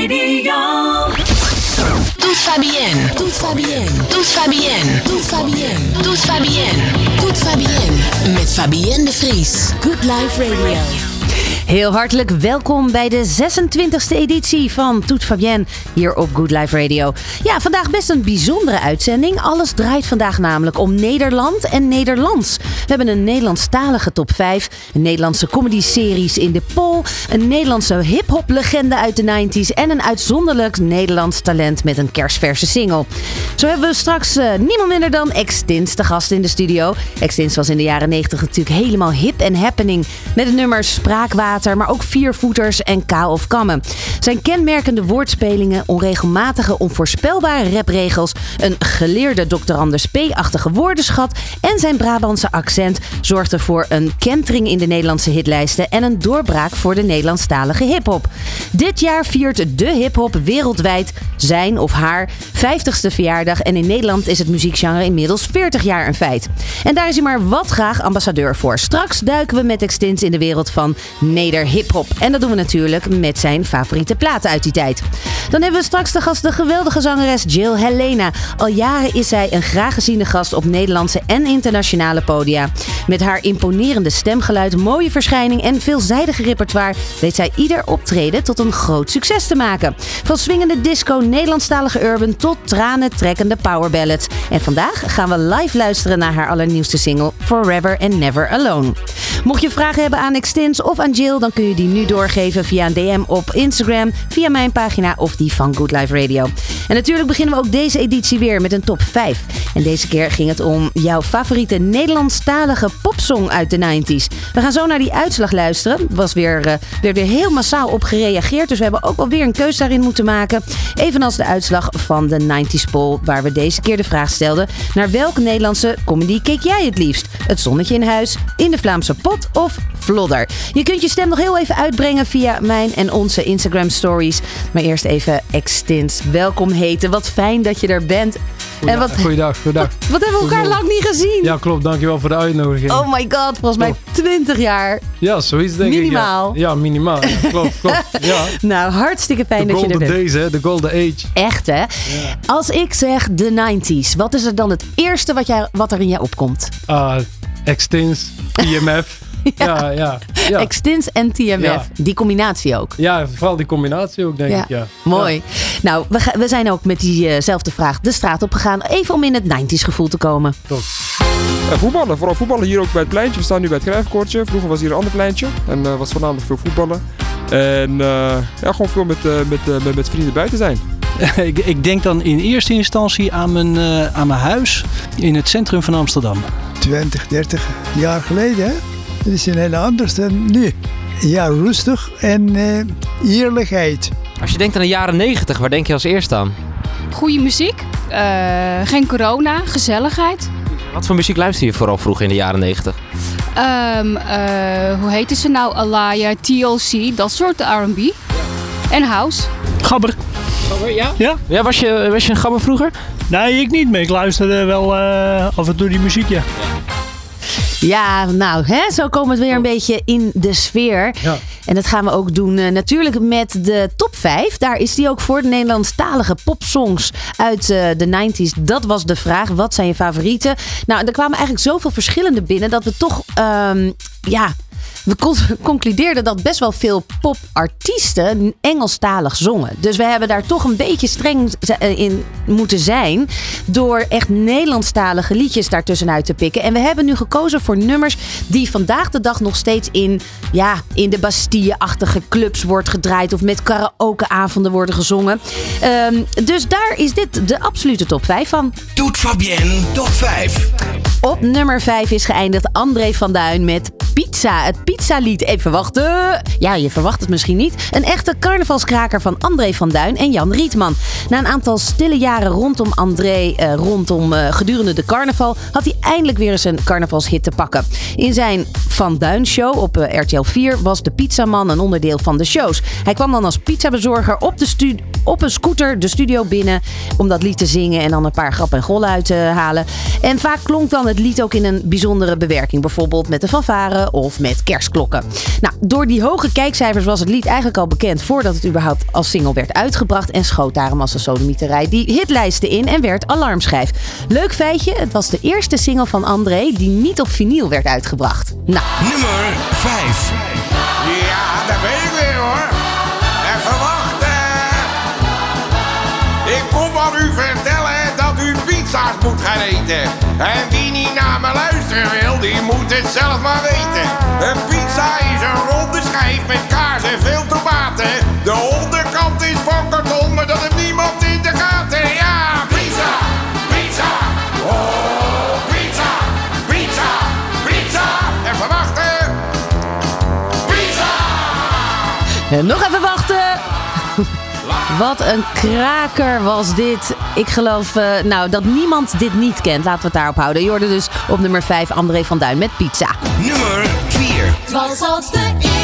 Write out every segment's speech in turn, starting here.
Radio. Tout va bien. Tout va bien. Tout va bien. Tout va bien. Tout va bien. Tout va bien. Met Fabienne de Vries. Good Life Radio. Heel hartelijk welkom bij de 26e editie van Toet Fabienne hier op Good Life Radio. Ja, vandaag best een bijzondere uitzending. Alles draait vandaag namelijk om Nederland en Nederlands. We hebben een Nederlandstalige top 5, een Nederlandse comedy-series in de poll, een Nederlandse hip-hop legende uit de 90s en een uitzonderlijk Nederlands talent met een kerstverse single. Zo hebben we straks eh, niemand minder dan Extins te gast in de studio. Extins was in de jaren 90 natuurlijk helemaal hip en happening met het nummer Spraakwater maar ook viervoeters en kaal of kammen. Zijn kenmerkende woordspelingen, onregelmatige, onvoorspelbare rapregels, een geleerde Dr. Anders P-achtige woordenschat en zijn Brabantse accent zorgden voor een kentering in de Nederlandse hitlijsten en een doorbraak voor de Nederlandstalige hip-hop. Dit jaar viert de hip-hop wereldwijd zijn of haar 50ste verjaardag en in Nederland is het muziekgenre inmiddels 40 jaar een feit. En daar is hij maar wat graag ambassadeur voor. Straks duiken we met Extins in de wereld van Hip-hop. En dat doen we natuurlijk met zijn favoriete platen uit die tijd. Dan hebben we straks de gast de geweldige zangeres Jill Helena. Al jaren is zij een graag geziene gast op Nederlandse en internationale podia. Met haar imponerende stemgeluid, mooie verschijning en veelzijdige repertoire weet zij ieder optreden tot een groot succes te maken. Van swingende disco, Nederlandstalige urban tot tranen trekkende powerballads. En vandaag gaan we live luisteren naar haar allernieuwste single Forever and Never Alone. Mocht je vragen hebben aan Extins of aan Jill, dan kun je die nu doorgeven via een DM op Instagram, via mijn pagina of die van Good Life Radio. En natuurlijk beginnen we ook deze editie weer met een top 5. En deze keer ging het om jouw favoriete Nederlandstalige popsong uit de 90s. We gaan zo naar die uitslag luisteren. Er was weer, werd weer heel massaal op gereageerd, dus we hebben ook wel weer een keuze daarin moeten maken. Evenals de uitslag van de 90s poll, waar we deze keer de vraag stelden: naar welke Nederlandse comedy keek jij het liefst? Het zonnetje in huis, in de Vlaamse pot of Vlodder? Je kunt je stem nog heel even uitbrengen via mijn en onze Instagram stories. Maar eerst even Extins. Welkom heten. Wat fijn dat je er bent. En wat, goeiedag, goeiedag. Wat hebben we elkaar lang niet gezien? Ja, klopt. Dankjewel voor de uitnodiging. Oh my god, volgens mij 20 jaar. Ja, zoiets denk minimaal. ik. Ja, ja minimaal. Ja, klopt, klopt. Ja. nou, hartstikke fijn dat je er bent. De golden days, hè. De golden age. Echt, hè? Ja. Als ik zeg de 90s, wat is er dan het eerste wat, jij, wat er in jij opkomt? Uh, Extins, IMF. Ja, ja. ja. Extins en TMF. Ja. Die combinatie ook. Ja, vooral die combinatie ook, denk ja. ik. Ja. Mooi. Nou, we, we, zijn ook met diezelfde uh vraag de straat op gegaan. Even om in het 90s gevoel te komen. Top. Uh, voetballen, vooral voetballen hier ook bij het pleintje. We staan nu bij het Grijfkoortje. Vroeger was hier een ander pleintje. En uh, was voornamelijk veel voetballen. En ja, gewoon veel met, met, met, met vrienden buiten zijn. ik, ik, denk dan in eerste instantie aan mijn, uh, aan mijn huis in het centrum van Amsterdam. 20, 30 jaar geleden, hè? Het is een hele anders dan nu. Ja, rustig en uh, eerlijkheid. Als je denkt aan de jaren 90, waar denk je als eerste aan? Goede muziek, uh, geen corona, gezelligheid. Wat voor muziek luister je vooral vroeger in de jaren 90? Um, uh, hoe heette ze nou? Alaya, TLC, dat soort R&B. Ja. En house. Gabber. Gabber, ja? Ja. ja was, je, was je een gabber vroeger? Nee, ik niet, maar ik luisterde wel uh, af en toe die muziek, ja. Ja, nou, hè, zo komen we weer een beetje in de sfeer. Ja. En dat gaan we ook doen uh, natuurlijk met de top 5. Daar is die ook voor, de Nederlandstalige popsongs uit uh, de 90s. Dat was de vraag, wat zijn je favorieten? Nou, er kwamen eigenlijk zoveel verschillende binnen dat we toch, um, ja... We concludeerden dat best wel veel popartiesten Engelstalig zongen. Dus we hebben daar toch een beetje streng in moeten zijn. Door echt Nederlandstalige liedjes daartussenuit te pikken. En we hebben nu gekozen voor nummers die vandaag de dag nog steeds in, ja, in de Bastille-achtige clubs wordt gedraaid. Of met karaokeavonden worden gezongen. Um, dus daar is dit de absolute top 5 van. Doet Fabienne top 5. Op nummer 5 is geëindigd André van Duin met Pizza. Het pizzalied. Even wachten. Ja, je verwacht het misschien niet. Een echte carnavalskraker van André van Duin en Jan Rietman. Na een aantal stille jaren rondom André, uh, rondom uh, gedurende de carnaval, had hij eindelijk weer eens een carnavalshit te pakken. In zijn Van Duin show op uh, RTL 4 was de pizzaman een onderdeel van de shows. Hij kwam dan als pizzabezorger op, de stu op een scooter de studio binnen om dat lied te zingen en dan een paar grappen en gollen uit te halen. En vaak klonk dan het lied ook in een bijzondere bewerking. Bijvoorbeeld met de fanfare of met kerst Nou, door die hoge kijkcijfers was het lied eigenlijk al bekend voordat het überhaupt als single werd uitgebracht. En schoot daarom als een sodemieterij die hitlijsten in en werd alarmschijf. Leuk feitje, het was de eerste single van André die niet op vinyl werd uitgebracht. Nou, Nummer 5. Pizza's moet gaan eten. En wie niet naar me luisteren wil, die moet het zelf maar weten. Een pizza is een ronde schijf met kaas en veel tomaten. De onderkant is van karton, maar dat heeft niemand in de gaten. Ja, pizza, pizza. Oh, pizza, pizza, pizza. Even wachten. Pizza! En nog even wachten. Wat een kraker was dit. Ik geloof eh, nou, dat niemand dit niet kent. Laten we het daarop houden. Je hoorde dus op nummer 5 André van Duin met pizza. Nummer 4. Het was als de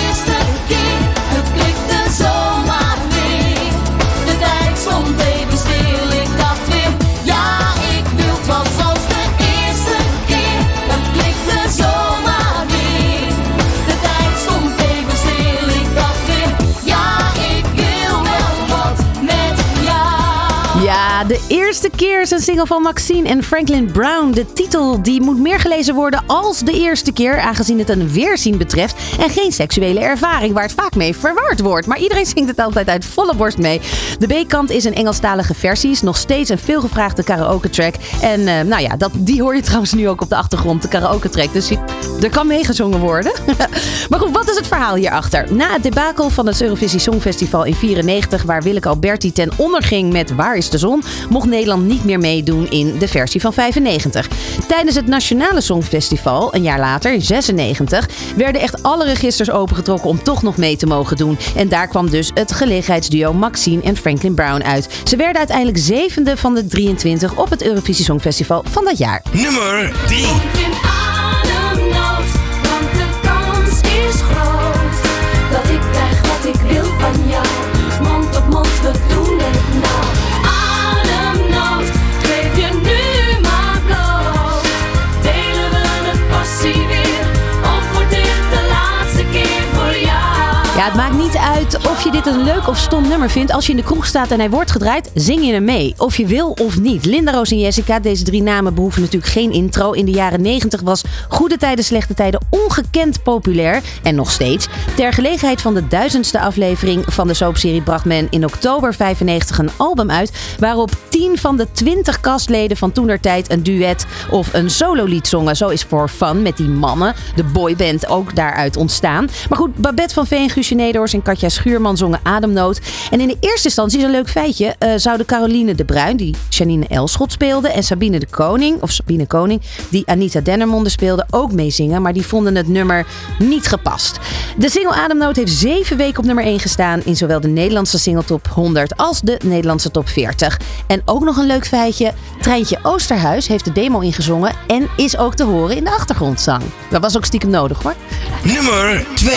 De eerste keer is een single van Maxine en Franklin Brown. De titel die moet meer gelezen worden als de eerste keer, aangezien het een weerzien betreft en geen seksuele ervaring waar het vaak mee verward wordt. Maar iedereen zingt het altijd uit volle borst mee. De B-kant is een Engelstalige versie, is nog steeds een veelgevraagde karaoke track. En eh, nou ja, dat, die hoor je trouwens nu ook op de achtergrond, de karaoke track. Dus er kan meegezongen worden. maar goed, wat is het verhaal hierachter? Na het debakel van het Eurovisie Songfestival in 94, waar Willeke Alberti ten onder ging met Waar is de zon, mocht Nederland niet meer meedoen in de versie van 95. Tijdens het Nationale Songfestival, een jaar later, in 96, werden echt alle registers opengetrokken om toch nog mee te mogen doen. En daar kwam dus het gelegenheidsduo Maxine en Franklin Brown uit. Ze werden uiteindelijk zevende van de 23 op het Eurovisie Songfestival van dat jaar. Nummer 3. Ik in ademnood, want de kans is groot dat ik krijg wat ik wil van jou. Of je dit een leuk of stom nummer vindt. Als je in de kroeg staat en hij wordt gedraaid, zing je hem mee. Of je wil of niet. Linda, Roos en Jessica, deze drie namen behoeven natuurlijk geen intro. In de jaren 90 was Goede Tijden, Slechte Tijden ongekend populair. En nog steeds. Ter gelegenheid van de duizendste aflevering van de soapserie bracht men in oktober 95 een album uit. Waarop 10 van de 20 kastleden van toenertijd een duet of een sololied zongen. Zo is For Fun met die mannen, de boyband, ook daaruit ontstaan. Maar goed, Babette van Veen, Guusje en Katja Schuurman zongen Ademnood. En in de eerste instantie is een leuk feitje. eh, zouden Caroline de Bruin, die Janine Elschot speelde, en Sabine de Koning, of Sabine Koning, die Anita Dennermonde speelde, ook meezingen. Maar die vonden het nummer niet gepast. De single Ademnood heeft zeven weken op nummer 1 gestaan in zowel de Nederlandse single top 100 als de Nederlandse top 40. En ook nog een leuk feitje. Treintje Oosterhuis heeft de demo ingezongen en is ook te horen in de achtergrondzang. Dat was ook stiekem nodig hoor. Nummer 2.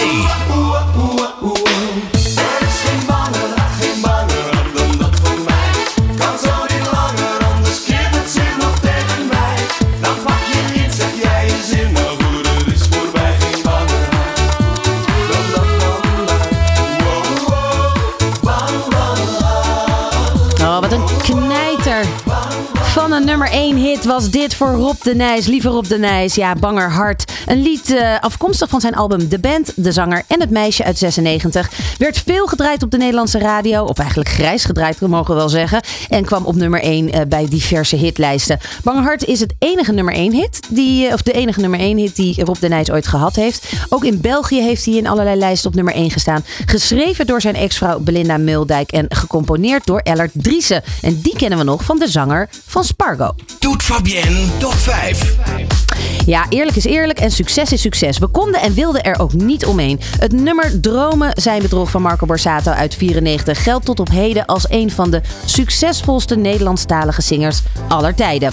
Hit was dit voor Rob de Nijs. Lieve Rob de Nijs, ja, Banger Hart. Een lied eh, afkomstig van zijn album De Band, De Zanger en Het Meisje uit 96. Werd veel gedraaid op de Nederlandse radio. Of eigenlijk grijs gedraaid, mogen we wel zeggen. En kwam op nummer 1 eh, bij diverse hitlijsten. Banger Hart is het enige nummer 1 hit. Die, eh, of de enige nummer 1 hit die Rob de Nijs ooit gehad heeft. Ook in België heeft hij in allerlei lijsten op nummer 1 gestaan. Geschreven door zijn ex-vrouw Belinda Muldijk. En gecomponeerd door Ellert Driessen. En die kennen we nog van de zanger van Spargo. Fabienne top 5. Ja, eerlijk is eerlijk en succes is succes. We konden en wilden er ook niet omheen. Het nummer Dromen zijn bedrog van Marco Borsato uit 94 geldt tot op heden als een van de succesvolste Nederlandstalige zingers aller tijden.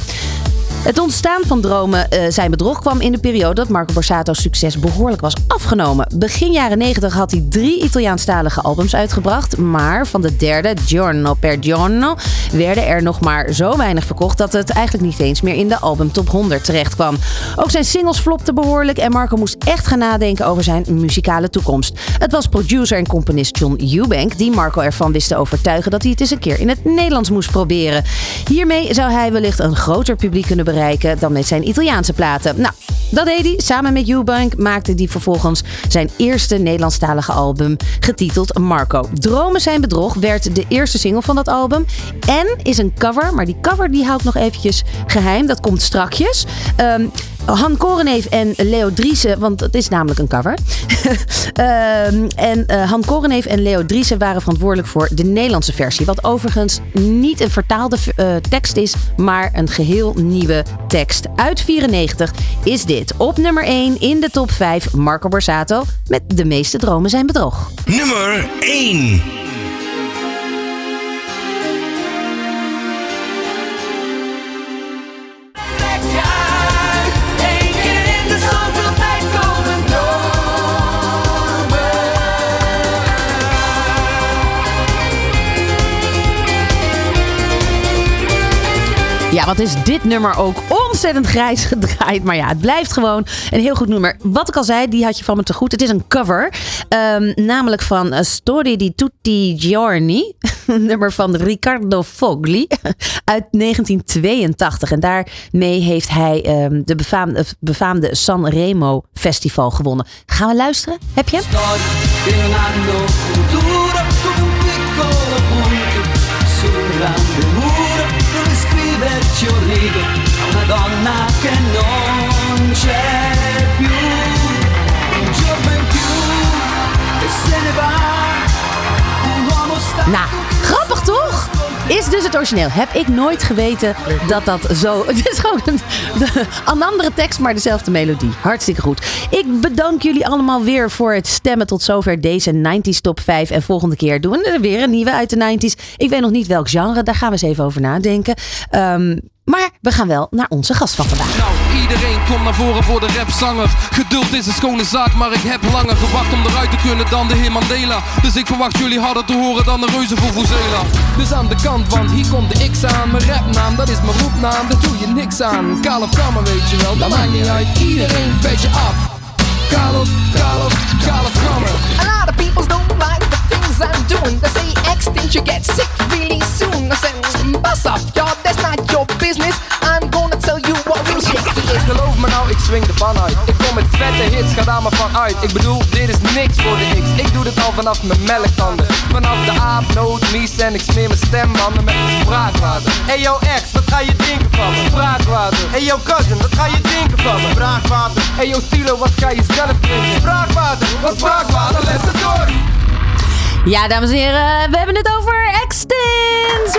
Het ontstaan van Dromen eh, zijn bedrog kwam in de periode dat Marco Borsato's succes behoorlijk was afgenomen. Begin jaren 90 had hij drie Italiaanstalige albums uitgebracht, maar van de derde, Giorno per Giorno, werden er nog maar zo weinig verkocht dat het eigenlijk niet eens meer in de album top 100 terecht kwam. Ook zijn singles flopten behoorlijk en Marco moest echt gaan nadenken over zijn muzikale toekomst. Het was producer en componist John Eubank die Marco ervan wist te overtuigen dat hij het eens een keer in het Nederlands moest proberen. Hiermee zou hij wellicht een groter publiek kunnen bereiken dan met zijn Italiaanse platen. Nou, dat deed hij. Samen met Eubank maakte hij vervolgens zijn eerste Nederlandstalige album, getiteld Marco. Dromen zijn bedrog werd de eerste single van dat album. En is een cover, maar die cover die houdt nog eventjes geheim. Dat komt strakjes. Ehm, Han Koreneef en Leo Driessen, want het is namelijk een cover. Ehm, en eh, Han Koreneef en Leo Driessen waren verantwoordelijk voor de Nederlandse versie. Wat overigens niet een vertaalde eh, tekst is, maar een geheel nieuwe tekst. Uit 94 is dit op nummer 1 in de top 5 Marco Borsato met De meeste dromen zijn bedrog. Nummer 1. Wat is dit nummer ook ontzettend grijs gedraaid. Maar ja, het blijft gewoon een heel goed nummer. Wat ik al zei, die had je van me te goed. Het is een cover. Ehm, namelijk van uh, Story di Tutti Giorni. Nummer van Riccardo Fogli. Uit 1982. En daarmee heeft hij ehm, de befaamde, het befaamde Sanremo Festival gewonnen. Gaan we luisteren? Heb je hem? Che non c'è più un giorno più e Nou, grappig toch? Is dus het origineel. Heb ik nooit geweten dat dat zo... Het is gewoon een, een andere tekst, maar dezelfde melodie. Hartstikke goed. Ik bedank jullie allemaal weer voor het stemmen tot zover deze 90s top 5. En volgende keer doen we er weer een nieuwe uit de 90s. Ik weet nog niet welk genre, daar gaan we eens even over nadenken. Ehm, maar we gaan wel naar onze gast van vandaag. Nou, iedereen komt naar voren voor de rapzanger. Geduld is een schone zaak, maar ik heb langer gewacht om eruit te kunnen dan de heer Mandela. Dus ik verwacht jullie harder te horen dan de reuze voor Vuvuzela. Dus aan de kant, want hier komt de X aan. Mijn rapnaam, dat is mijn roepnaam, daar doe je niks aan. Kaal of Kammer, weet je wel, dat maakt niet uit. Iedereen beetje af. Kaal of, kaal of, kaal of Kammer. A lot of people don't like Doing. They say extinct, you get sick really soon. I "Mm, bust up, y'all, that's not your business. I'm gonna tell you what real shit is. Geloof me nou, ik swing de pan uit. Ik kom met vette hits, ga daar maar van uit. Ik bedoel, dit is niks voor de X. Ik doe dit al vanaf mijn melktanden. Vanaf de aapnoot, mies en ik smeer mijn stembanden met spraakwater. Hey yo ex, wat ga je drinken van? Spraakwater. Hey yo cousin, wat ga je drinken van? Spraakwater. Hey yo stilo, wat ga je zelf drinken? Spraakwater, wat spraakwater, let's door. Ja, dames en heren, we hebben het over Extins.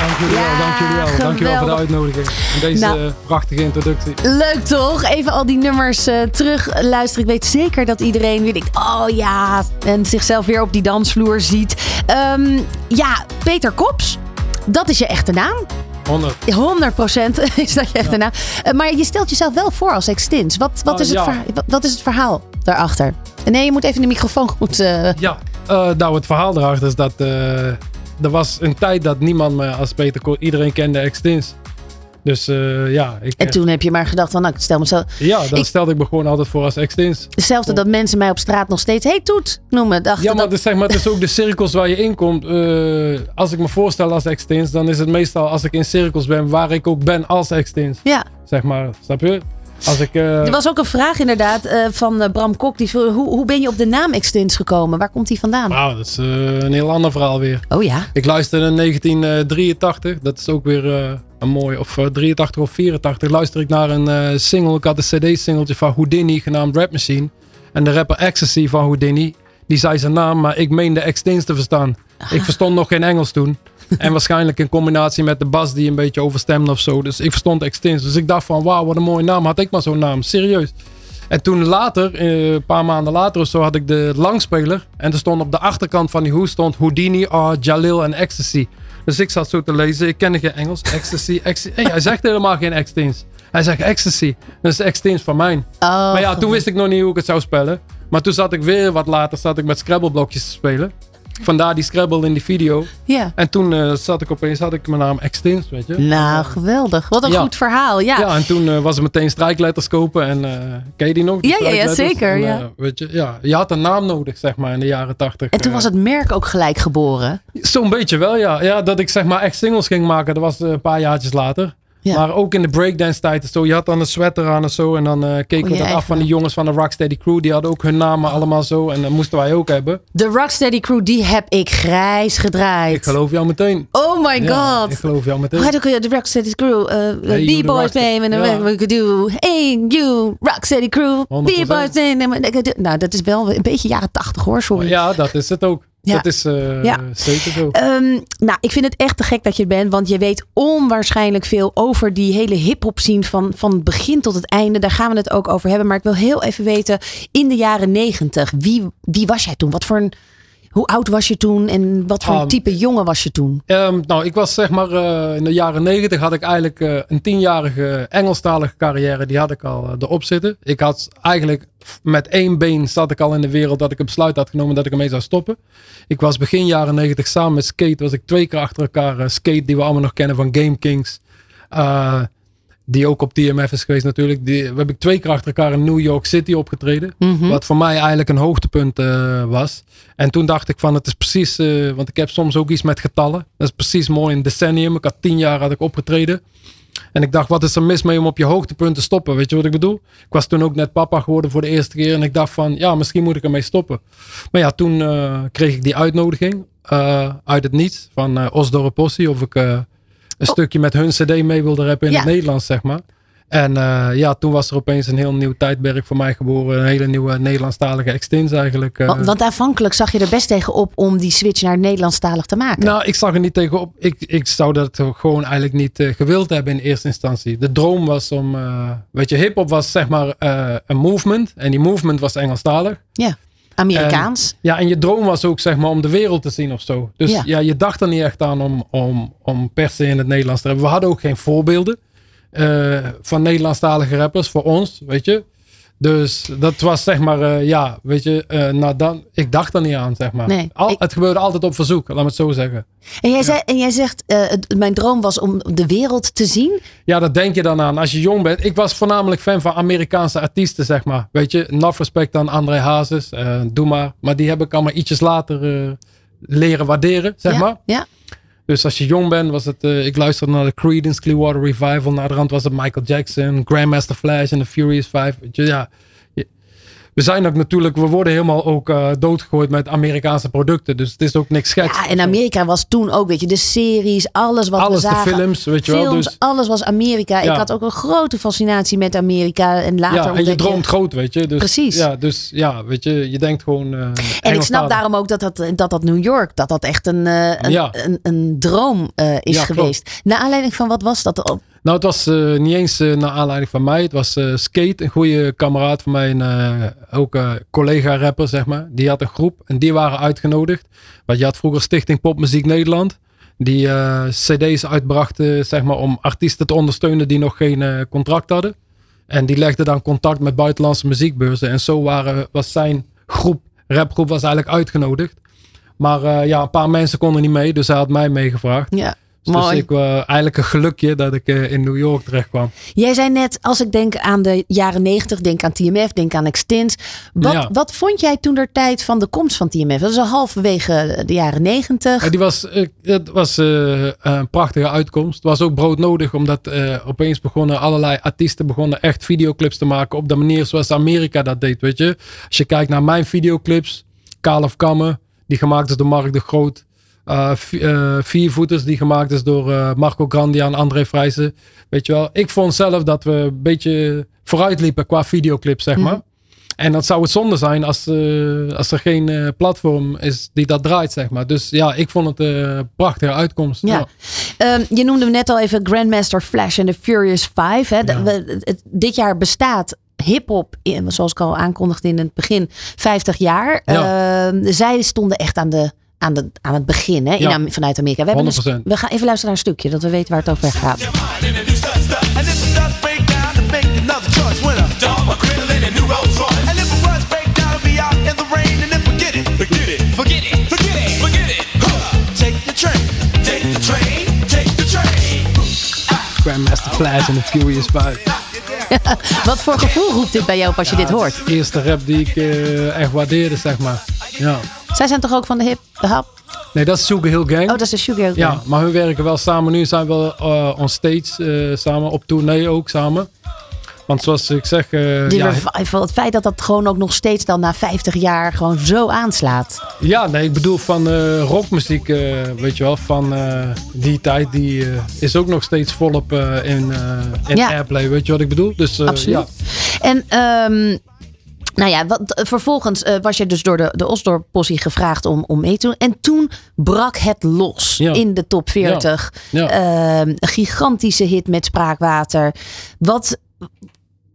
Dank jullie wel, dank jullie wel. Dank jullie wel voor de uitnodiging. En deze Nou. eh, prachtige introductie. Leuk toch? Even al die nummers eh, terug luisteren. Ik weet zeker dat iedereen weer denkt, oh ja, en zichzelf weer op die dansvloer ziet. Ehm, ja, Peter Kops, dat is je echte naam. 100. 100% is dat je echte naam. Eh, maar je stelt jezelf wel voor als Extins. Wat, wat, Oh, is, het ja. verha- wat, wat is het verhaal daarachter? Nee, je moet even de microfoon goed... eh, Ja, eh, nou het verhaal erachter is dat eh, er was een tijd dat niemand me als Peter Ko- Iedereen kende Extins. Dus ja, ik, En toen heb je maar gedacht van, nou, ik stel mezelf... ja, dan ik- stelde ik me gewoon altijd voor als Extins. Hetzelfde dat mensen mij op straat nog steeds Hey Toet noemen. Dachten Ja, maar dat... het is, zeg maar het is ook de cirkels waar je in komt. Als ik me voorstel als Extins, dan is het meestal als ik in cirkels ben waar ik ook ben als Extins. Ja. Zeg maar, snap je? Als ik, eh, Er was ook een vraag inderdaad eh, van eh, Bram Kok. Die vroeg, hoe, hoe ben je op de naam Extins gekomen? Waar komt die vandaan? Nou, dat is een heel ander verhaal weer. Oh ja? Ik luisterde in 1983. Dat is ook weer een mooi. Of eh, 83 of 84 luister ik naar een single. Ik had een cd-singeltje van Houdini genaamd Rap Machine. En de rapper Ecstasy van Houdini. Die zei zijn naam, maar ik meende Extins te verstaan. Ik verstond nog geen Engels toen. En waarschijnlijk in combinatie met de bas die een beetje overstemde of zo. Dus ik verstond Extins. Dus ik dacht van wauw, wat een mooie naam. Had ik maar zo'n naam. Serieus. En toen later, eh, een paar maanden later of zo, had ik de langspeler. En er stond op de achterkant van die hoes stond Houdini, R, Jalil en Ecstasy. Dus ik zat zo te lezen. Ik kende geen Engels. Ecstasy, ecstasy. Hey, hij zegt helemaal geen ecstasy. Hij zegt ecstasy. Dat is ecstasy van mij. Oh, maar ja, toen wist ik nog niet hoe ik het zou spellen. Maar toen zat ik weer wat later zat ik met Scrabble blokjes te spelen. Vandaar die Scrabble in die video. Ja. En toen eh, zat ik opeens, had ik mijn naam Extins, weet je. Nou, geweldig. Wat een Ja. goed verhaal. Ja. Ja, en toen eh, was het meteen strijkletters kopen. En eh, ken je die nog? die Ja, ja, zeker, En, ja. weet je, ja, je had een naam nodig, zeg maar, in de jaren tachtig. En toen was het merk ook gelijk geboren. Zo'n beetje wel, ja. ja. Dat ik zeg maar echt singles ging maken, dat was een paar jaartjes later. Maar ook in de breakdance tijd en zo. Je had dan een sweater aan en zo. En dan eh, keken we dat af van die jongens van de Rocksteady Crew. Die hadden ook hun namen allemaal zo. En dat moesten wij ook hebben. De Rocksteady Crew, die heb ik grijs gedraaid. Ik geloof jou meteen. Oh my Ja, god. ik geloof jou meteen. Ook de Rocksteady Crew? Uh, Hey, the B-Boys name and Ja. we could do. Hey, you, Rocksteady Crew. 100%. B-Boys name. Nou, dat is wel een beetje jaren tachtig hoor, sorry. Ja, dat is het ook. Ja. Dat is eh, Ja. zeker zo. Ehm, nou, ik vind het echt te gek dat je er bent, want je weet onwaarschijnlijk veel over die hele hip-hop scene van, van het begin tot het einde. Daar gaan we het ook over hebben. Maar ik wil heel even weten, in de jaren negentig, wie, wie was jij toen? Wat voor een, hoe oud was je toen en wat voor Um, type jongen was je toen? Ehm, nou, ik was zeg maar eh, in de jaren negentig had ik eigenlijk eh, een tienjarige Engelstalige carrière. Die had ik al eh, erop zitten. Ik had eigenlijk met één been zat ik al in de wereld dat ik een besluit had genomen dat ik ermee zou stoppen. Ik was begin jaren negentig samen met Skate. Was ik twee keer achter elkaar Skate die we allemaal nog kennen van Game Kings. Die ook op TMF is geweest natuurlijk. Die, we hebben twee keer achter elkaar in New York City opgetreden. Mhm. Wat voor mij eigenlijk een hoogtepunt eh, was. En toen dacht ik van het is precies, eh, want ik heb soms ook iets met getallen. Dat is precies mooi een decennium. Ik had tien jaar had ik opgetreden. En ik dacht, wat is er mis mee om op je hoogtepunt te stoppen? Weet je wat ik bedoel? Ik was toen ook net papa geworden voor de eerste keer. En ik dacht van, ja, misschien moet ik ermee stoppen. Maar ja, toen eh, kreeg ik die uitnodiging uit het niets van Osdorp Possie. Of ik een stukje met hun cd mee wilde rappen in Ja. het Nederlands, zeg maar. En eh, ja, toen was er opeens een heel nieuw tijdperk voor mij geboren. Een hele nieuwe Nederlandstalige extins eigenlijk. eh. Want, want aanvankelijk zag je er best tegen op om die switch naar Nederlandstalig te maken. Nou, ik zag er niet tegenop. Ik, ik zou dat gewoon eigenlijk niet eh, gewild hebben in eerste instantie. De droom was om, weet je, hip-hop was zeg maar een movement. En die movement was Engelstalig. ja, Amerikaans. En, ja, en je droom was ook zeg maar om de wereld te zien of zo. Dus Ja. ja, je dacht er niet echt aan om, om, om per se in het Nederlands te hebben. We hadden ook geen voorbeelden eh, van Nederlandstalige rappers voor ons, weet je. Dus dat was zeg maar, eh, ja, weet je, eh, nou dan, ik dacht er niet aan, zeg maar. Nee, Al, Het gebeurde altijd op verzoek, laat me het zo zeggen. En jij, zei, en jij zegt, eh, het- mijn droom was om de wereld te zien. Ja, dat denk je dan aan als je jong bent. Ik was voornamelijk fan van Amerikaanse artiesten, zeg maar. Weet je, enough respect aan André Hazes, doe maar. Maar die heb ik allemaal ietsjes later leren waarderen, zeg ja, maar. Ja. Dus als je jong bent, was het, eh, ik luisterde naar de Creedence Clearwater Revival. Naar de rand was het Michael Jackson, Grandmaster Flash en de Furious Five. Ja. We zijn ook natuurlijk, we worden helemaal ook eh, doodgegooid met Amerikaanse producten. Dus het is ook niks geks. Ja, en Amerika was toen ook, weet je, de series, alles wat Alles, we de zagen. films, weet je wel, dus- alles was Amerika. Ja. Ik had ook een grote fascinatie met Amerika. En later ja, en je droomt groot, weet je. Dus, Precies. Ja, dus ja, weet je, je denkt gewoon. eh, En ik snap daarom ook dat dat, dat, dat New York, dat dat echt een, eh, een, Ja. een, een droom is Ja, klopt. geweest. Naar aanleiding van wat was dat? Nou, het was eh, niet eens eh, naar aanleiding van mij. Het was eh, Skate, een goede kameraad van mij. Ook collega-rapper, zeg maar. Die had een groep en die waren uitgenodigd. Want je had vroeger Stichting Popmuziek Nederland. Die cd's uitbrachten, zeg maar, om artiesten te ondersteunen die nog geen contract hadden. En die legden dan contact met buitenlandse muziekbeurzen. En zo waren, was zijn groep, rapgroep, was eigenlijk uitgenodigd. Maar ja, een paar mensen konden niet mee, dus hij had mij meegevraagd. Ja, Dus mooi. ik was eigenlijk een gelukje dat ik eh, in New York terecht kwam. Jij zei net, als ik denk aan de jaren 90, denk aan TMF, denk aan Extins. Wat, Ja. wat vond jij toen der tijd van de komst van TMF? Dat is al halverwege de jaren 90. Ja, die was, eh, het was eh, een prachtige uitkomst. Het was ook broodnodig, omdat eh, opeens begonnen allerlei artiesten begonnen echt videoclips te maken op de manier zoals Amerika dat deed, weet je. Als je kijkt naar mijn videoclips, Kaal of Kammen, die gemaakt is door Mark de Groot. Eh, eh, Viervoeters, die gemaakt is door eh, Marco Grandia en André Vrijzen. Weet je wel, ik vond zelf dat we een beetje vooruit liepen qua videoclips, zeg maar. En dat zou het zonde zijn als, als er geen platform is die dat draait, zeg maar. Dus ja, ik vond het een prachtige uitkomst. Ja. Ehm, je noemde net al even Grandmaster Flash en de Furious Five. Hè. De- we- het- dit jaar bestaat hip-hop, zoals ik al aankondigde in het begin, 50 jaar. Ja. Ehm, zij stonden echt aan de, aan, de, aan het begin hè, in Ja. Vanuit Amerika. We, hebben dus, 100%. we gaan even luisteren naar een stukje, dat we weten waar het over gaat. In. And in the the the the. Grandmaster Flash en de Furious 5. Wat voor gevoel roept dit bij jou als je dit hoort? De eerste rap die ik eh, echt waardeerde, zeg maar. Ja. Zij zijn toch ook van de hip, de hap? Nee, dat is Sugar Hill Gang. Oh, dat is de Sugar Hill Ja, Gang. maar we werken wel samen. Nu zijn we uh, on stage eh, samen, op tournee ook samen. Want zoals ik zeg... eh, Die ja, revival, het feit dat dat gewoon ook nog steeds dan na 50 jaar gewoon zo aanslaat. ja, nee, ik bedoel van eh, rockmuziek, eh, weet je wel, van die tijd, die is ook nog steeds volop in, in Ja. airplay. Weet je wat ik bedoel? Dus, Absoluut. Ja. En ehm, nou ja, wat, vervolgens was je dus door de, de Osdorp-possie gevraagd om, om mee te doen. En toen brak het los Ja. in de top 40. Ja. Ehm, een gigantische hit met Spraakwater. Wat,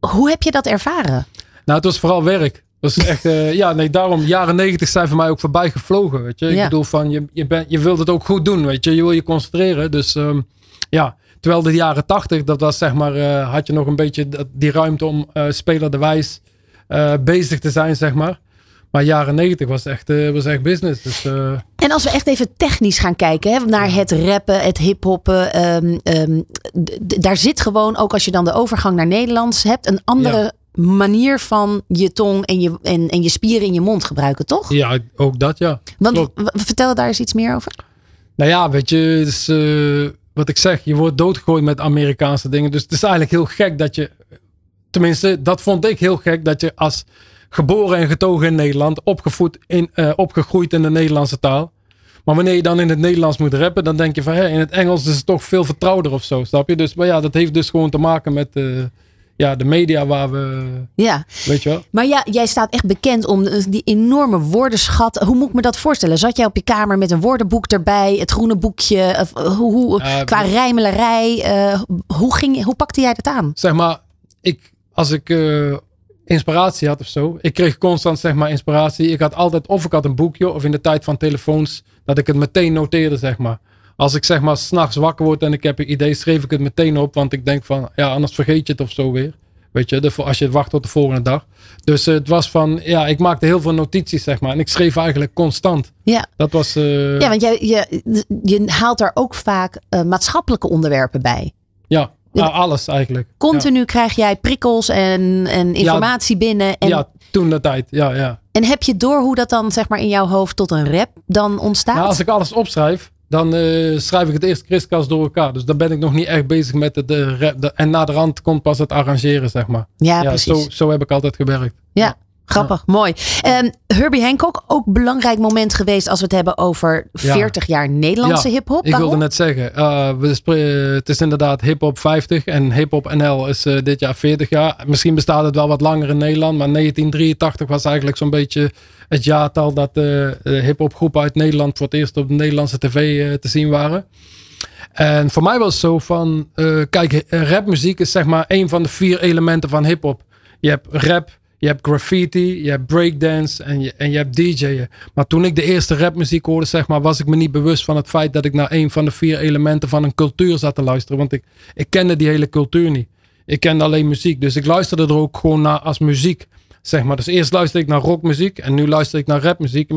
hoe heb je dat ervaren? Nou, het was vooral werk. Dat is echt, eh, ja, nee, daarom, jaren negentig zijn voor mij ook voorbij gevlogen, weet je. Ik bedoel van, je, je, bent je wilt het ook goed doen, weet je. Je wil je concentreren, dus ehm, ja. Terwijl de jaren tachtig, dat was zeg maar, eh, had je nog een beetje die ruimte om eh, bezig te zijn, zeg maar. Maar jaren negentig was echt, eh, was echt business. Dus, eh, En als we echt even technisch gaan kijken hè, naar het rappen, het hiphoppen. d- daar zit gewoon, ook als je dan de overgang naar Nederlands hebt, een andere manier van je tong en je, en, en je spieren in je mond gebruiken, toch? ja, ook dat, ja. Want vertel daar eens iets meer over. Nou ja, weet je, eh, wat ik zeg, je wordt doodgegooid met Amerikaanse dingen. Dus het is eigenlijk heel gek dat je, tenminste, dat vond ik heel gek, dat je als geboren en getogen in Nederland, opgevoed in, eh, opgegroeid in de Nederlandse taal. Maar wanneer je dan in het Nederlands moet rappen, dan denk je van, hé, in het Engels is het toch veel vertrouwder of zo, snap je? Dus, maar ja, dat heeft dus gewoon te maken met eh, ja, de media waar we, Ja, weet je wel. maar ja, jij staat echt bekend om die enorme woordenschat. Hoe moet ik me dat voorstellen? Zat jij op je kamer met een woordenboek erbij, het groene boekje? Of, eh, hoe, hoe, qua rijmelarij, eh, hoe, ging, hoe pakte jij dat aan? zeg maar, ik, als ik inspiratie had of zo, ik kreeg constant zeg maar inspiratie. Ik had altijd, of ik had een boekje, of in de tijd van telefoons, dat ik het meteen noteerde, zeg maar. Als ik zeg maar s'nachts wakker word en ik heb een idee, schreef ik het meteen op, want ik denk van, ja, anders vergeet je het of zo weer. Weet je, als je wacht tot de volgende dag. Dus eh, het was van, ja, ik maakte heel veel notities, zeg maar. En ik schreef eigenlijk constant. Ja. Dat was... eh, Ja, want jij, je, je haalt daar ook vaak eh, maatschappelijke onderwerpen bij. ja, nou, alles eigenlijk. Ja. Continu krijg jij prikkels en, en informatie binnen. En, ja, toen de tijd, ja, ja. en heb je door hoe dat dan zeg maar in jouw hoofd tot een rap dan ontstaat? Nou, als ik alles opschrijf, dan eh, schrijf ik het eerst kriskast door elkaar. Dus dan ben ik nog niet echt bezig met het eh, rap. De- en na de rand komt pas het arrangeren, zeg maar. Ja, precies. Zo, zo heb ik altijd gewerkt. Ja, grappig, mooi. Ehm, Herbie Hancock, ook belangrijk moment geweest als we het hebben over Ja. 40 jaar Nederlandse Ja, hip-hop. Ik wilde net zeggen, eh, we spre- het is inderdaad hip-hop 50 en hip-hop NL is eh, dit jaar 40 jaar. Misschien bestaat het wel wat langer in Nederland, maar 1983 was eigenlijk zo'n beetje het jaartal dat de hip-hop groepen uit Nederland voor het eerst op de Nederlandse tv eh, te zien waren. En voor mij was het zo van, eh, kijk, eh, rapmuziek is zeg maar een van de vier elementen van hip-hop. Je hebt rap, je hebt graffiti, je hebt breakdance en je, en je hebt DJ'en. Maar toen ik de eerste rapmuziek hoorde, zeg maar, was ik me niet bewust van het feit dat ik naar een van de vier elementen van een cultuur zat te luisteren. Want ik, ik kende die hele cultuur niet. Ik kende alleen muziek. Dus ik luisterde er ook gewoon naar als muziek. Zeg maar. Dus eerst luisterde ik naar rockmuziek en nu luister ik naar rapmuziek.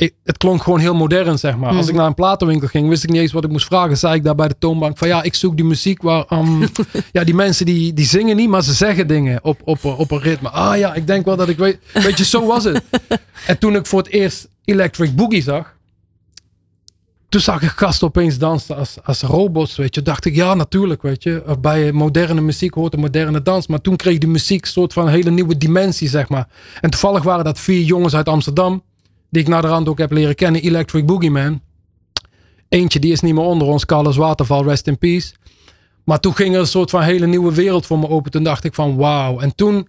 Ik, het klonk gewoon heel modern, zeg maar. Als ik naar een platenwinkel ging, wist ik niet eens wat ik moest vragen. Zei ik daar bij de toonbank van ja, ik zoek die muziek waar... ehm, ja, die mensen die, die zingen niet, maar ze zeggen dingen op, op, op een ritme. Ah ja, ik denk wel dat ik weet... Weet je, zo was het. En toen ik voor het eerst Electric Boogie zag... Toen zag ik gasten opeens dansen als, als robots, weet je. Dacht ik, ja, natuurlijk, weet je. Of Bij moderne muziek hoort een moderne dans. Maar toen kreeg die muziek een soort van hele nieuwe dimensie, zeg maar. En toevallig waren dat vier jongens uit Amsterdam. Die ik naar de rand ook heb leren kennen. Electric Boogie Man. Eentje, die is niet meer onder ons. Carlos Waterval, rest in peace. Maar toen ging er een soort van hele nieuwe wereld voor me open. Toen dacht ik van, wauw. En toen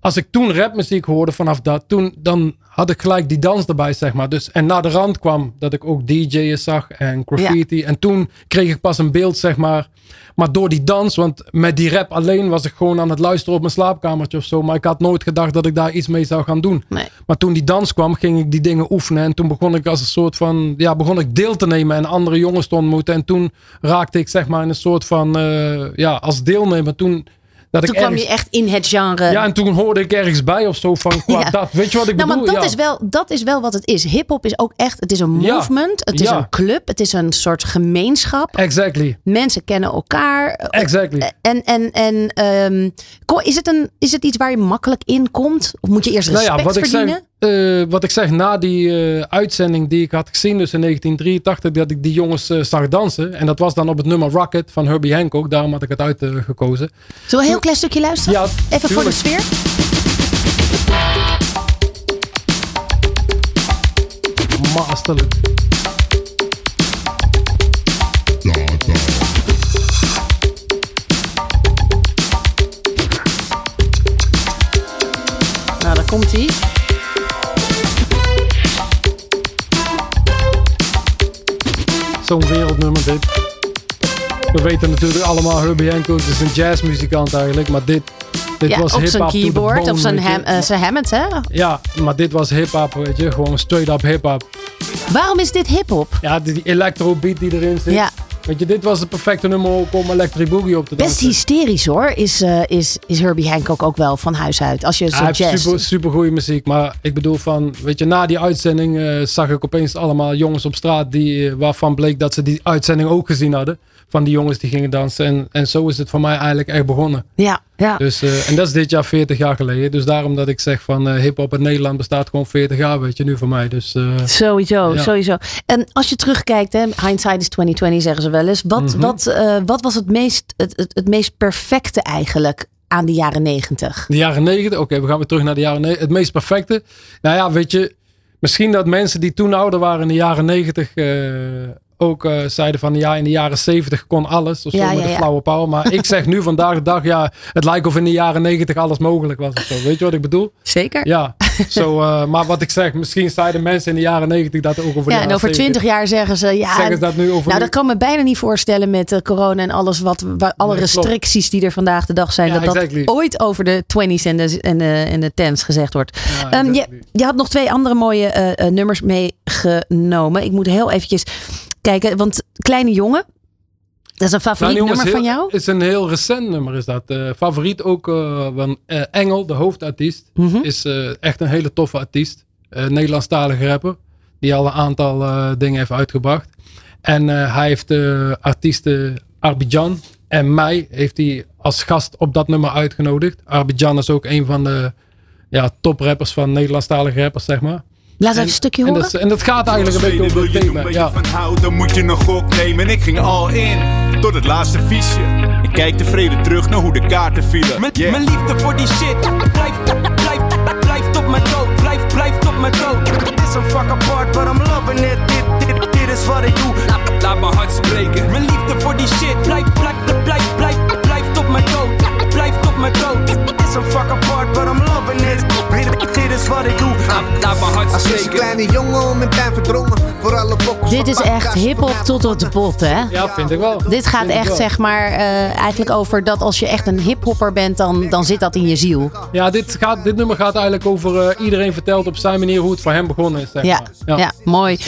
als ik toen rapmuziek hoorde vanaf dat, toen, dan had ik gelijk die dans erbij, zeg maar. Dus, en na de rand kwam dat ik ook DJ'en zag en graffiti. En toen kreeg ik pas een beeld, zeg maar. Maar door die dans, want met die rap alleen was ik gewoon aan het luisteren op mijn slaapkamertje of zo. Maar ik had nooit gedacht dat ik daar iets mee zou gaan doen. Nee. Maar toen die dans kwam, ging ik die dingen oefenen. En toen begon ik als een soort van, ja, begon ik deel te nemen en andere jongens te ontmoeten. En toen raakte ik, zeg maar, in een soort van, eh, ja, als deelnemer. Toen, dat Toen ik kwam je echt in het genre. ja, en toen hoorde ik ergens bij of zo van qua Ja. dat. Weet je wat ik nou, bedoel? maar dat, ja. is wel, dat is wel wat het is. Hip-hop is ook echt. Het is een movement. Het is een club. Het is een soort gemeenschap. Exactly. Mensen kennen elkaar. Exactly. En, en, en ehm, is, het een, is het iets waar je makkelijk in komt? Of moet je eerst Nou respect ja, wat ik, verdienen? Eh, wat ik zeg, na die eh, uitzending die ik had gezien, dus in 1983, dat ik die jongens eh, zag dansen. En dat was dan op het nummer Rocket van Herbie Hancock. Daarom had ik het uitgekozen. Zullen we een heel klein stukje luisteren? Ja, Even voor de sfeer. Masterlijk. Nou, daar komt hij. Zo'n wereldnummer dit. We weten natuurlijk allemaal, Herbie Hancock is een jazzmuzikant eigenlijk. Maar dit, dit Ja, was op hip-hop. zijn to the keyboard bone, of zijn, weet je. ham, eh, zijn Hammond, hè? Ja, maar dit was hip-hop, weet je. Gewoon straight up hip-hop. Waarom is dit hip-hop? Ja, die, die electro beat die erin zit. Ja. Weet je, dit was het perfecte nummer om Electric Boogie op te Best dansen. hysterisch hoor, is, eh, is, is Herbie Hancock ook wel van huis uit. Als je zo hij heeft jazz... super, super goede muziek. Maar ik bedoel van, weet je, na die uitzending eh, zag ik opeens allemaal jongens op straat die, eh, waarvan bleek dat ze die uitzending ook gezien hadden. Van die jongens die gingen dansen. En, en zo is het voor mij eigenlijk echt begonnen. Ja, ja. Dus, eh, en dat is dit jaar 40 jaar geleden. Dus daarom dat ik zeg van eh hip-hop in Nederland bestaat gewoon 40 jaar, weet je, nu voor mij. Dus, eh, Sowieso, Ja. sowieso. En als je terugkijkt, hè, hindsight is 2020 zeggen ze wel eens. Wat, Mhm. wat, wat was het meest, het, het, het meest perfecte eigenlijk aan de jaren negentig? De jaren 90, oké, we gaan weer terug naar de jaren 90. Het meest perfecte. Nou ja, weet je, misschien dat mensen die toen ouder waren in de jaren 90 eh, ook eh, zeiden van ja, in de jaren 70 kon alles. Of zo Ja, met ja, de flauwe paal. Maar ik zeg nu vandaag de dag, ja, het lijkt of in de jaren 90 alles mogelijk was of zo. Weet je wat ik bedoel? Zeker. Ja, zo, eh, maar wat ik zeg, misschien zeiden mensen in de jaren 90 dat ook over de Ja, en over 70. 20 jaar zeggen ze ja. Zeggen ze dat nu over nou, dat kan me bijna niet voorstellen met eh, corona en alles wat, alle Nee, restricties die er vandaag de dag zijn. Ja, dat dat exactly. ooit over de 20s en de, en de, en de 10s gezegd wordt. Ja, Ehm, je, exactly. je had nog twee andere mooie nummers meegenomen. Ik moet heel eventjes kijken, want Kleine Jongen. Dat is een favoriet Nou, jongens, nummer van heel- jou? is een heel recent nummer is dat. Eh, favoriet ook eh, van eh, Engel, de hoofdartiest. Mhm. Is echt een hele toffe artiest. Nederlandstalige rapper. Die al een aantal dingen heeft uitgebracht. En hij heeft de artiesten Arbidjan en mij heeft hij als gast op dat nummer uitgenodigd. Arbidjan is ook een van de ja, toprappers van Nederlandstalige rappers, zeg maar. Laat even En- een stukje en horen. dat, is- en dat gaat eigenlijk een beetje over het thema. Ja. van moet je een gok nemen. Ik ging al in, tot het laatste viesje. Ik kijk tevreden terug naar hoe de kaarten vielen. Yeah. Mijn liefde voor die shit blijft, blijft, blijft op mijn dood. Blijft, blijft op mijn dood. Het is een fuck apart, but I'm loving it. Dit, dit, dit is wat ik doe. Laat, laat mijn hart spreken. Mijn liefde voor die shit blijft, blijft, blijft, blijft, blijft op mijn dood. Blijft op mijn dood. Het is een fuck apart, but I'm loving it. Dit, is wat ik doe. Laat, mijn hart Als een kleine jongen om in pijn verdrongen. Voor alle bokkels Dit is echt hip-hop tot op de bot, hè? Ja, vind ik wel. Dit gaat Vind echt, zeg maar, eh, eigenlijk over dat als je echt een hiphopper bent, dan, dan zit dat in je ziel. Ja, dit, gaat, dit nummer gaat eigenlijk over eh, iedereen vertelt op zijn manier hoe het voor hem begonnen is. Zeg Ja, maar. ja. mooi.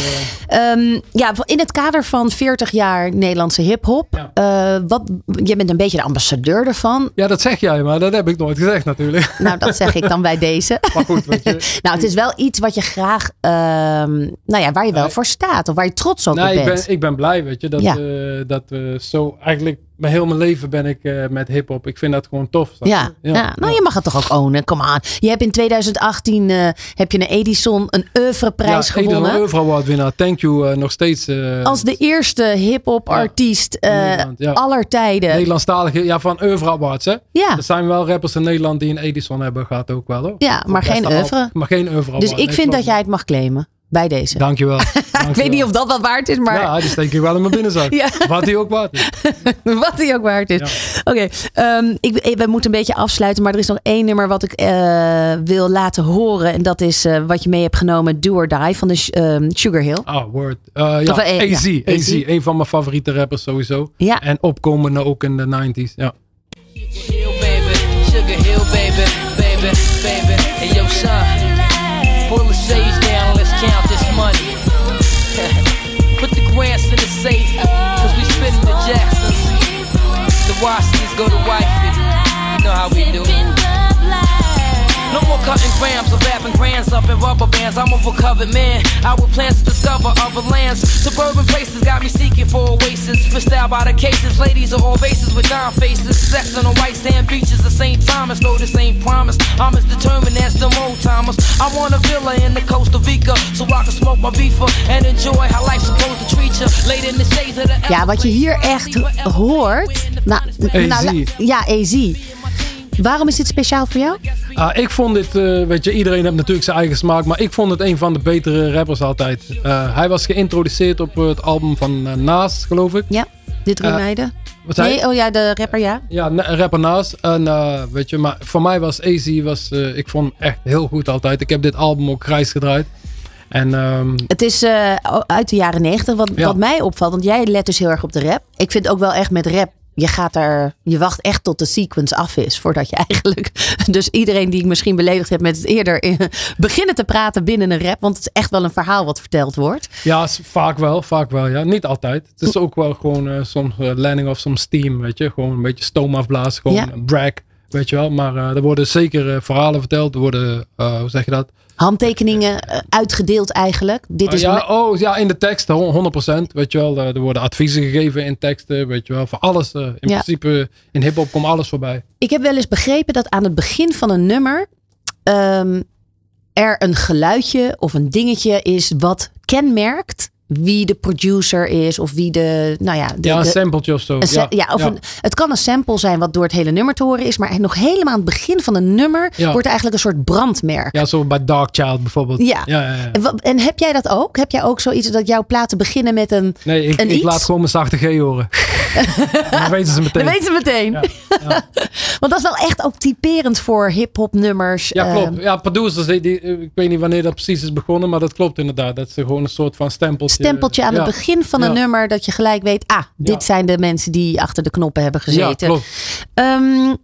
Ehm, ja, in het kader van 40 jaar Nederlandse hip-hop, eh, wat, je bent een beetje de ambassadeur ervan. Ja, dat zeg jij, maar dat heb ik nooit gezegd natuurlijk. Nou, dat zeg ik dan bij deze. Maar goed, je. nou, het is wel iets wat je graag, ehm, nou ja, waar je wel voor staat of waar je trots op Nee, ik bent. ben, ik ben blij, weet je, dat, Ja. eh, dat we zo eigenlijk mijn heel mijn leven ben ik eh, met hip-hop. Ik vind dat gewoon tof. je? Ja, ja. nou je mag het toch ook ownen, kom aan. Je hebt in 2018 eh, heb je een Edison, een oeuvreprijs ja, gewonnen. Edel Oeuvre Award winnaar. Thank you, eh, nog steeds. Als de eerste hip-hop artiest ja. aller tijden. Nederlandstalige, ja, van Oeuvre Awards, hè? Ja. Er zijn wel rappers in Nederland die een Edison hebben gehad ook wel, hoor. Ja, maar geen oeuvre. Maar geen Oeuvre Dus ik nee, vind dat jij het mag claimen. Bij deze. Dankjewel. ik weet niet of dat wat waard is, maar... Ja, die steek ik wel in mijn binnenzak. Ja. Wat die ook waard is. wat die ook waard is. Oké, ehm, ik, we moeten een beetje afsluiten. Maar er is nog één nummer wat ik eh, wil laten horen. En dat is eh, wat je mee hebt genomen. Do or Die van de ehm, Sugar Hill. Ah, word. Eh, ja, eh, AZ. AZ. Een van mijn favoriete rappers sowieso. Ja. En opkomende ook in de 90s. Ja. Sugar Hill, baby, baby, baby. Hey, yo, son, count this money. Put the grants in the safe, cause we spitting the Jacksons. The Washingtons go to wifey. You know how we do. No more cutting grams or wrapping grands up in rubber bands. I'm a recovered man. Our plans to discover other lands. Suburban places got me seeking for oasis. Fished out by the cases. Ladies are all races with nine faces. Sex on the white sand beaches of St. Thomas. Though this ain't promise. I'm as determined as the old timers. I want a villa in the Costa Rica. So I can smoke my beefer and enjoy how life's supposed to treat you. Late in the shades of the Ja, wat je hier echt hoort. Nou, nou, AZ. ja, AZ. Waarom is dit speciaal voor jou? Ah, ik vond dit, eh, weet je, iedereen heeft natuurlijk zijn eigen smaak, maar ik vond het een van de betere rappers altijd. Eh, hij was geïntroduceerd op het album van eh, Naast, geloof ik. Ja, dit drie Eh, meiden. wat Nee, oh ja, de rapper, ja. Ja, rapper Naast. En eh, weet je, maar voor mij was AZ, was, eh, ik vond hem echt heel goed altijd. Ik heb dit album ook grijs gedraaid. En ehm, Het is eh, uit de jaren negentig. Wat, Ja. wat mij opvalt, want jij let dus heel erg op de rap. Ik vind ook wel echt met rap. Je gaat er, je wacht echt tot de sequence af is voordat je eigenlijk. Dus iedereen die ik misschien beledigd heb met het eerder beginnen te praten binnen een rap. Want het is echt wel een verhaal wat verteld wordt. ja, vaak wel, vaak wel, ja. Niet altijd. Het is ook wel gewoon eh, soms eh, landing of soms steam, weet je. Gewoon een beetje stoom afblazen, gewoon Ja. een brag, weet je wel. Maar eh, er worden zeker eh, verhalen verteld, er worden, eh, hoe zeg je dat? Handtekeningen uitgedeeld eigenlijk. Dit is Ah, ja, me- oh, ja, in de tekst, hon- 100%. Weet je wel, er worden adviezen gegeven in teksten, weet je wel. Voor alles, in Ja. principe, in hip-hop komt alles voorbij. Ik heb wel eens begrepen dat aan het begin van een nummer ehm, er een geluidje of een dingetje is wat kenmerkt wie de producer is of wie de, nou ja, de, ja, een de- sampletje of zo. een ja, of ja. Een, het kan een sample zijn wat door het hele nummer te horen is, maar nog helemaal aan het begin van een nummer Ja. wordt eigenlijk een soort brandmerk. Ja, zo bij Dark Child bijvoorbeeld. Ja. ja. En, en heb jij dat ook? Heb jij ook zoiets dat jouw platen beginnen met een, Nee, ik, een ik laat gewoon mijn zachte G horen. Dan weten ze meteen. Dat weten ze meteen. Want dat is wel echt ook typerend voor hip-hop nummers. Ja, Ehm, klopt. Ja, producers, die, die- ik weet niet wanneer dat precies is begonnen, maar dat klopt inderdaad. Dat ze gewoon een soort van stempeltje... stempeltje aan ja. het begin van een Ja. nummer dat je gelijk weet, ah, dit Ja. zijn de mensen die achter de knoppen hebben Ja, gezeten. klopt. Ehm,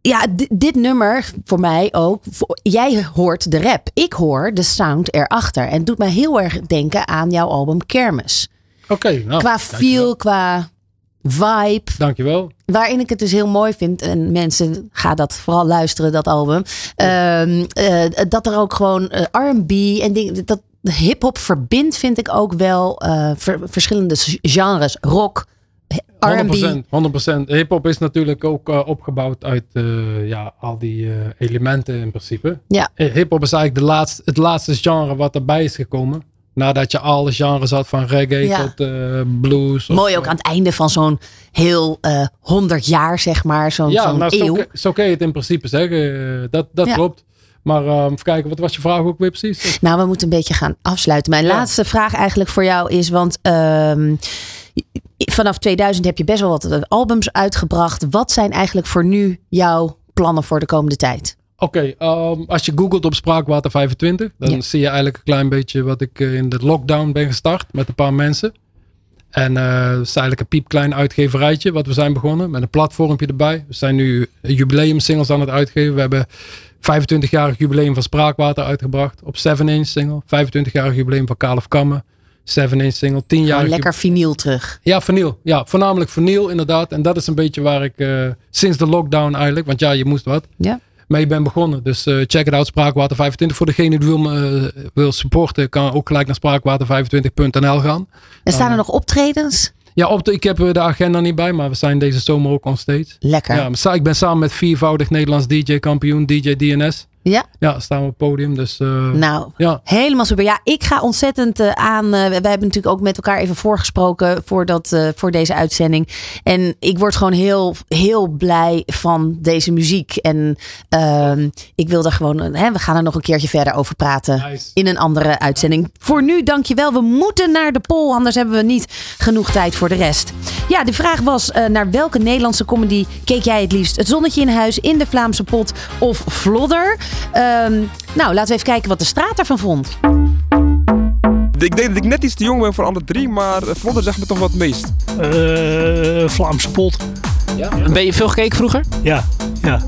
ja, di- dit nummer voor mij ook. voor- jij hoort de rap. Ik hoor de sound erachter. En het doet mij heel erg denken aan jouw album Kermis. Oké, nou, qua feel, qua vibe. Dankjewel. Waarin ik het dus heel mooi vind. En mensen, ga dat vooral luisteren, dat album. Ehm, eh, dat er ook gewoon eh, R&B en dingen. Dat hip-hop verbindt, vind ik ook wel eh, ver- verschillende genres. Rock, R&B. 100%. 100%. Hip-hop is natuurlijk ook eh, opgebouwd uit eh, ja, al die elementen in principe. Ja. Hip-hop is eigenlijk de laatste, het laatste genre wat erbij is gekomen. Nadat je alle genres had van reggae Ja. tot blues. of, Mooi ook aan het einde van zo'n heel eh 100 jaar, zeg maar. Zo'n ja, nou, zo, eeuw. zo kun je het in principe zeggen. Dat dat Ja. klopt. Maar eh, even kijken, wat was je vraag ook weer precies? Nou, we moeten een beetje gaan afsluiten. Mijn laatste vraag eigenlijk voor jou is, want ehm, vanaf 2000 heb je best wel wat albums uitgebracht. Wat zijn eigenlijk voor nu jouw plannen voor de komende tijd? Oké, ehm, als je googelt op Spraakwater 25, dan zie je eigenlijk een klein beetje wat ik eh, in de lockdown ben gestart met een paar mensen. En eh dat is eigenlijk een piepklein uitgeverijtje wat we zijn begonnen met een platformpje erbij. We zijn nu jubileum singles aan het uitgeven. We hebben 25-jarig jubileum van Spraakwater uitgebracht op 7-inch single. 25-jarig jubileum van Kaal of Kammen. 7-inch single. 10 jaar. Lekker vinyl terug. Ja, vinyl. Ja, voornamelijk vinyl inderdaad. En dat is een beetje waar ik eh, sinds de lockdown eigenlijk, want ja, je moest wat, Ja. mee ben begonnen. Dus eh, check it out, Spraakwater 25. Voor degene die wil, me, eh, wil supporten, kan ook gelijk naar spraakwater25.nl gaan. En staan er nog optredens? Ja, op de, ik heb de agenda niet bij, maar we zijn deze zomer ook on stage. Lekker. Ja, ik ben samen met viervoudig Nederlands DJ-kampioen, DJ DNS. Ja. Ja, staan we op het podium. Dus eh, Nou, ja. helemaal super. Ja, ik ga ontzettend eh, aan. eh, wij hebben natuurlijk ook met elkaar even voorgesproken voor, dat, voor deze uitzending. En ik word gewoon heel, heel blij van deze muziek. En ehm, ik wil er gewoon. Hè, we gaan er nog een keertje verder over praten in een andere uitzending. Voor nu, dankjewel. We moeten naar de poll, anders hebben we niet genoeg tijd voor de rest. Ja, de vraag was: naar welke Nederlandse comedy keek jij het liefst? Het zonnetje in huis, in de Vlaamse pot of Vlodder? Ehm, nou, laten we even kijken wat de straat ervan vond. Ik denk dat ik net iets te jong ben voor alle drie, maar Vlodder zegt me toch wat het meest. Vlaamse pot. Ja. Ben je veel gekeken vroeger? Ja, ja.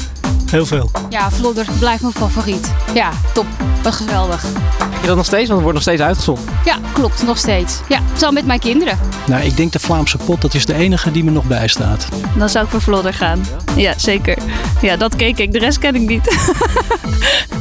Heel veel. Ja, Vlodder blijft mijn favoriet. Ja, top. Wat geweldig. Kijk je dat nog steeds? Want het wordt nog steeds uitgezonden. Ja, klopt. Nog steeds. Ja, zo met mijn kinderen. Nou, ik denk de Vlaamse pot, dat is de enige die me nog bijstaat. Dan zou ik voor Vlodder gaan. Ja, zeker. Ja, dat keek ik. De rest ken ik niet.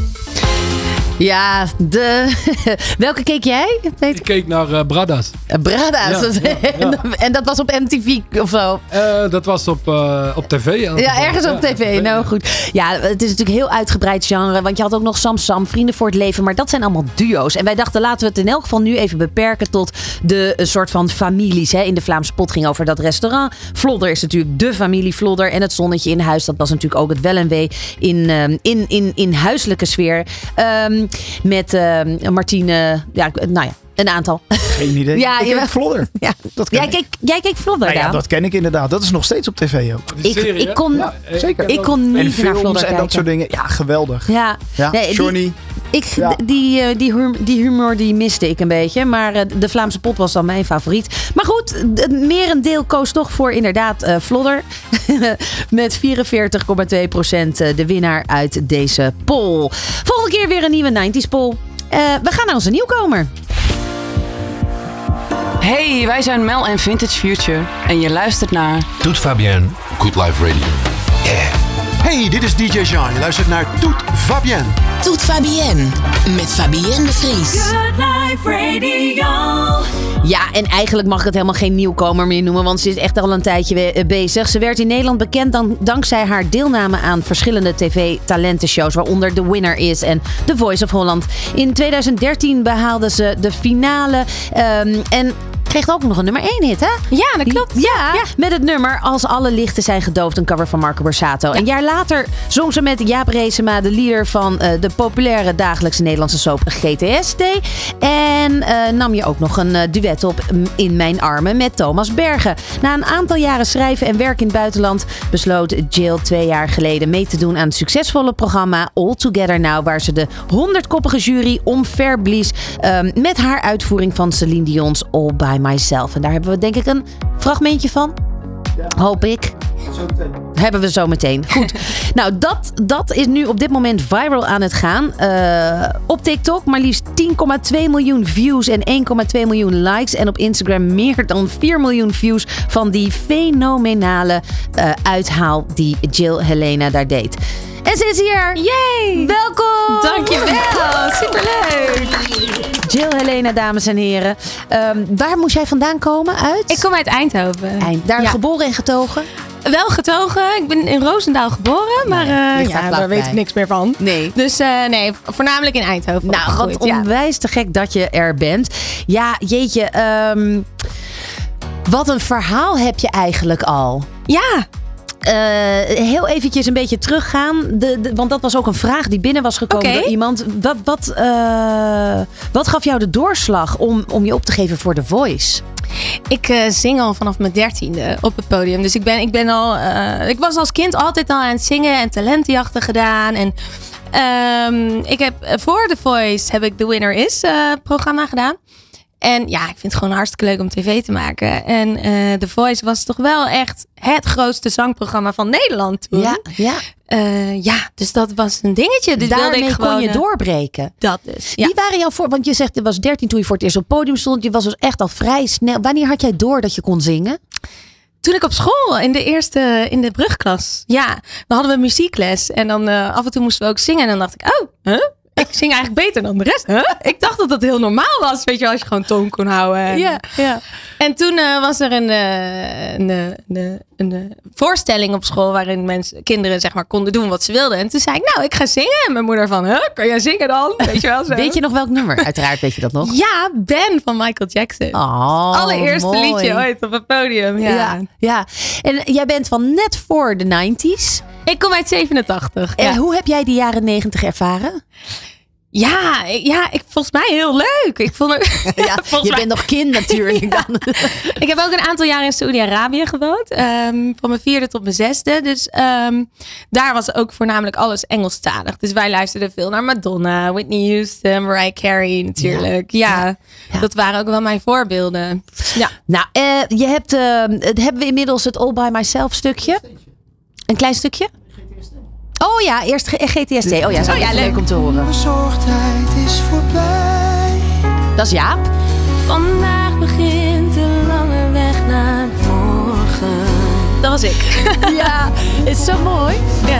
Ja, de... welke keek jij? Ik keek naar eh, Bradas. Brada's. Ja, ja, ja. en dat was op MTV of zo? Eh, dat was op, eh, op tv. Ja, ergens op tv. Nou goed. Ja, het is natuurlijk heel uitgebreid genre. Want je had ook nog Sam Sam, Vrienden voor het Leven. Maar dat zijn allemaal duo's. En wij dachten, laten we het in elk geval nu even beperken tot de soort van families. Hè. In de Vlaamse pot ging over dat restaurant. Vlodder is natuurlijk de familie Vlodder. En het zonnetje in huis, dat was natuurlijk ook het wel en wee in, ehm, in, in, in huiselijke sfeer. Ehm, met ehm, Martine, ja, nou ja, een aantal. Geen idee. Ja, ik je- keek Vlodder. Ja. Dat ken Jij ik. keek, jij keek Vlodder, Nou ja, dat ken ik inderdaad. Dat is nog steeds op tv ook. Ik- ik kon- Ja, zeker. ik kon niet en naar films Vlodder en kijken. dat soort dingen. Ja, geweldig. Ja, Ja, Nee, die- Johnny. Ik, Ja. die, eh, die, hum- die humor die miste ik een beetje. Maar eh, de Vlaamse pot was dan mijn favoriet. Maar goed, het merendeel koos toch voor inderdaad eh Vlodder. Met 44,2 procent de winnaar uit deze poll. Volgende keer weer een nieuwe 90s poll. Eh, we gaan naar onze nieuwkomer. Hey, wij zijn Mel en Vintage Future. En je luistert naar... Toet Fabienne, Good Life Radio. Hey, dit is DJ Jean. Je luistert naar Toet Fabienne. Toet Fabienne met Fabienne de Vries. Good Life Radio. Ja, en eigenlijk mag ik het helemaal geen nieuwkomer meer noemen, want ze is echt al een tijdje eh, bezig. Ze werd in Nederland bekend dan, dankzij haar deelname aan verschillende tv-talentenshows, waaronder The Winner is en The Voice of Holland. In 2013 behaalde ze de finale ehm, en kreeg ook nog een nummer 1 hit, hè? Ja, dat klopt. Ja, met het nummer Als alle lichten zijn gedoofd, een cover van Marco Borsato. Een jaar later zong ze met Jaap Reesema, de leader van eh, de populaire dagelijkse Nederlandse soap GTSD. En eh, nam je ook nog een eh, duet op In Mijn Armen met Thomas Bergen. Na een aantal jaren schrijven en werk in het buitenland besloot Jill twee jaar geleden mee te doen aan het succesvolle programma All Together Now, waar ze de 100-koppige jury omverblies ehm, met haar uitvoering van Celine Dion's All By Myself. En daar hebben we denk ik een fragmentje van. Hoop ik. Hebben we zo meteen. Goed. nou, dat, dat is nu op dit moment viral aan het gaan. Eh, op TikTok maar liefst 10,2 miljoen views en 1,2 miljoen likes. En op Instagram meer dan 4 miljoen views van die fenomenale eh, uithaal die Jill Helena daar deed. En ze is hier. Yay! Welkom! Dankjewel, superleuk! Jill Helena, dames en heren. Ehm, waar moest jij vandaan komen? Uit? Ik kom uit Eindhoven. Eind, daar Ja. geboren en getogen? Wel getogen. Ik ben in Roosendaal geboren, maar eh, ja, vlakbij. daar weet ik niks meer van. Nee. Dus eh, nee, voornamelijk in Eindhoven. Nou, wat ja. onwijs te gek dat je er bent. Ja, jeetje. ehm, wat een verhaal heb je eigenlijk al. Ja. Eh, heel eventjes een beetje teruggaan. De, de- want dat was ook een vraag die binnen was gekomen door iemand. Wat, wat, eh, wat gaf jou de doorslag om, om je op te geven voor The Voice? Ik eh, zing al vanaf mijn dertiende op het podium. Dus ik, ben, ik, ben al, ik was als kind altijd al aan het zingen en talentenjachten gedaan. En ehm, ik heb voor The Voice heb ik The Winner Is programma gedaan. En ja, ik vind het gewoon hartstikke leuk om tv te maken. En eh The Voice was toch wel echt het grootste zangprogramma van Nederland toen. Ja, ja. Eh, ja, dus dat was een dingetje. Dus wilde Daarmee ik gewoon, kon je eh, doorbreken. Dat dus. Wie waren jouw voor? Want je zegt, je was 13 toen je voor het eerst op het podium stond. Je was dus echt al vrij snel. Wanneer had jij door dat je kon zingen? Toen ik op school, in de eerste, in de brugklas. Ja, dan hadden we muziekles. En dan af en toe moesten we ook zingen. En dan dacht ik, oh, huh? Ik zing eigenlijk beter dan de rest. Huh? Ik dacht dat dat heel normaal was, weet je als je gewoon toon kon houden. En, Ja, ja. en toen eh, was er een, eh, een, eh, een, een, voorstelling op school waarin mensen, kinderen zeg maar konden doen wat ze wilden. En toen zei ik, nou, ik ga zingen. En mijn moeder van, huh, kan jij zingen dan? Weet je wel zo. Weet je nog welk nummer? Uiteraard weet je dat nog. Ja, Ben van Michael Jackson. Oh, Allereerste mooi. liedje ooit op het podium. Ja. Ja. ja. En jij bent van net voor de 90s. Ik kom uit 87. En ja. hoe heb jij de jaren 90 ervaren? Ja, ja ik, volgens mij heel leuk. Ik vond het, Ja, je mij- bent nog kind natuurlijk dan. ik heb ook een aantal jaar in Saoedi-Arabië gewoond. ehm, van mijn vierde tot mijn zesde. Dus ehm, daar was ook voornamelijk alles Engelstalig. Dus wij luisterden veel naar Madonna, Whitney Houston, Mariah Carey natuurlijk. Ja, dat waren ook wel mijn voorbeelden. Ja. Nou, eh, je hebt, eh, het- hebben we inmiddels het All By Myself stukje? Een klein stukje? Oh ja, eerst G- GTST. Oh ja, zou Oh ja, leuk om te horen. Bezorgdheid is voorbij. Dat is Jaap. Vandaag begint de lange weg naar morgen. Dat was ik. Ja, is zo mooi. Ja.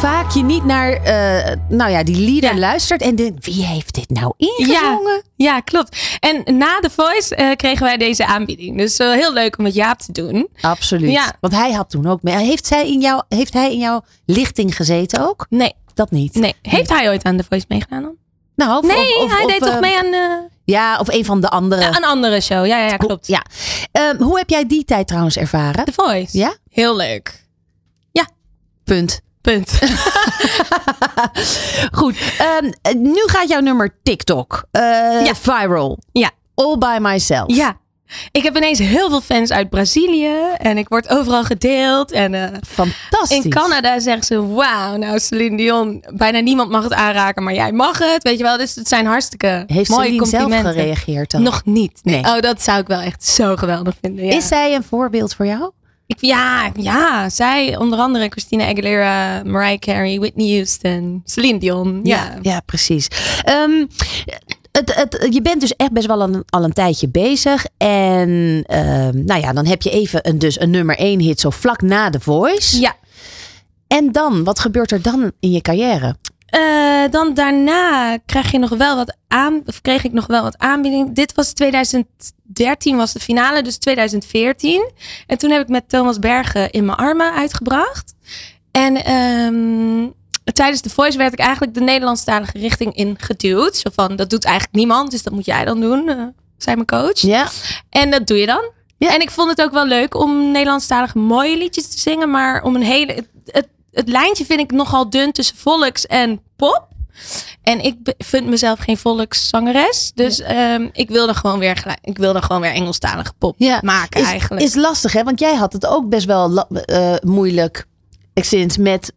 Vaak je niet naar eh, nou ja, die lieder luistert en denkt, wie heeft dit nou ingezongen? Ja, ja, klopt. En na The Voice eh, kregen wij deze aanbieding. Dus eh, heel leuk om met Jaap te doen. Absoluut. Ja. Want hij had toen ook mee. Heeft, zij in jou, heeft hij in jouw lichting gezeten ook? Nee. Dat niet. Nee. Heeft hij ooit aan The Voice meegedaan dan? Nou, of- nee, of- of- hij deed toch mee aan Ja, of een van de andere. een andere show. Ja, ja, ja klopt. Ja. Ehm, hoe heb jij die tijd trouwens ervaren? The Voice. Ja? Heel leuk. Ja. Punt. Punt. Goed. ehm, nu gaat jouw nummer TikTok. eh, Ja. Viral. Ja. All by myself. Ja. Ik heb ineens heel veel fans uit Brazilië. En ik word overal gedeeld. En eh, Fantastisch. in Canada zeggen ze... Wauw, nou Celine Dion. Bijna niemand mag het aanraken, maar jij mag het. Weet je wel, dus het zijn hartstikke Heeft mooie Celine zelf complimenten. gereageerd dan? Nog niet. Nee. Nee. Oh, dat zou ik wel echt zo geweldig vinden. Ja. Is zij een voorbeeld voor jou? Ik, ja, ja, zij onder andere Christina Aguilera, Mariah Carey, Whitney Houston, Celine Dion. Ja, ja precies. Ehm, het, het, je bent dus echt best wel een, al een tijdje bezig. En ehm, nou ja, dan heb je even een, dus een nummer één hit zo vlak na The Voice. Ja. En dan, wat gebeurt er dan in je carrière? Eh, dan daarna krijg je nog wel wat aan, of kreeg ik nog wel wat aanbieding. Dit was 2013 was de finale, dus 2014. En toen heb ik met Thomas Bergen in mijn armen uitgebracht. En ehm, tijdens de Voice werd ik eigenlijk de Nederlandstalige richting in geduwd. Zo van, dat doet eigenlijk niemand, dus dat moet jij dan doen, eh, zei mijn coach. Ja. En dat doe je dan. En ik vond het ook wel leuk om Nederlandstalige mooie liedjes te zingen. Maar om een hele. Het, het, het lijntje vind ik nogal dun tussen volks en pop. En ik vind mezelf geen volkszangeres. Dus ehm, ik wilde gewoon weer gelijk, ik wilde gewoon weer Engelstalige pop maken is, eigenlijk. Is lastig, hè? Want jij had het ook best wel eh, moeilijk, sinds met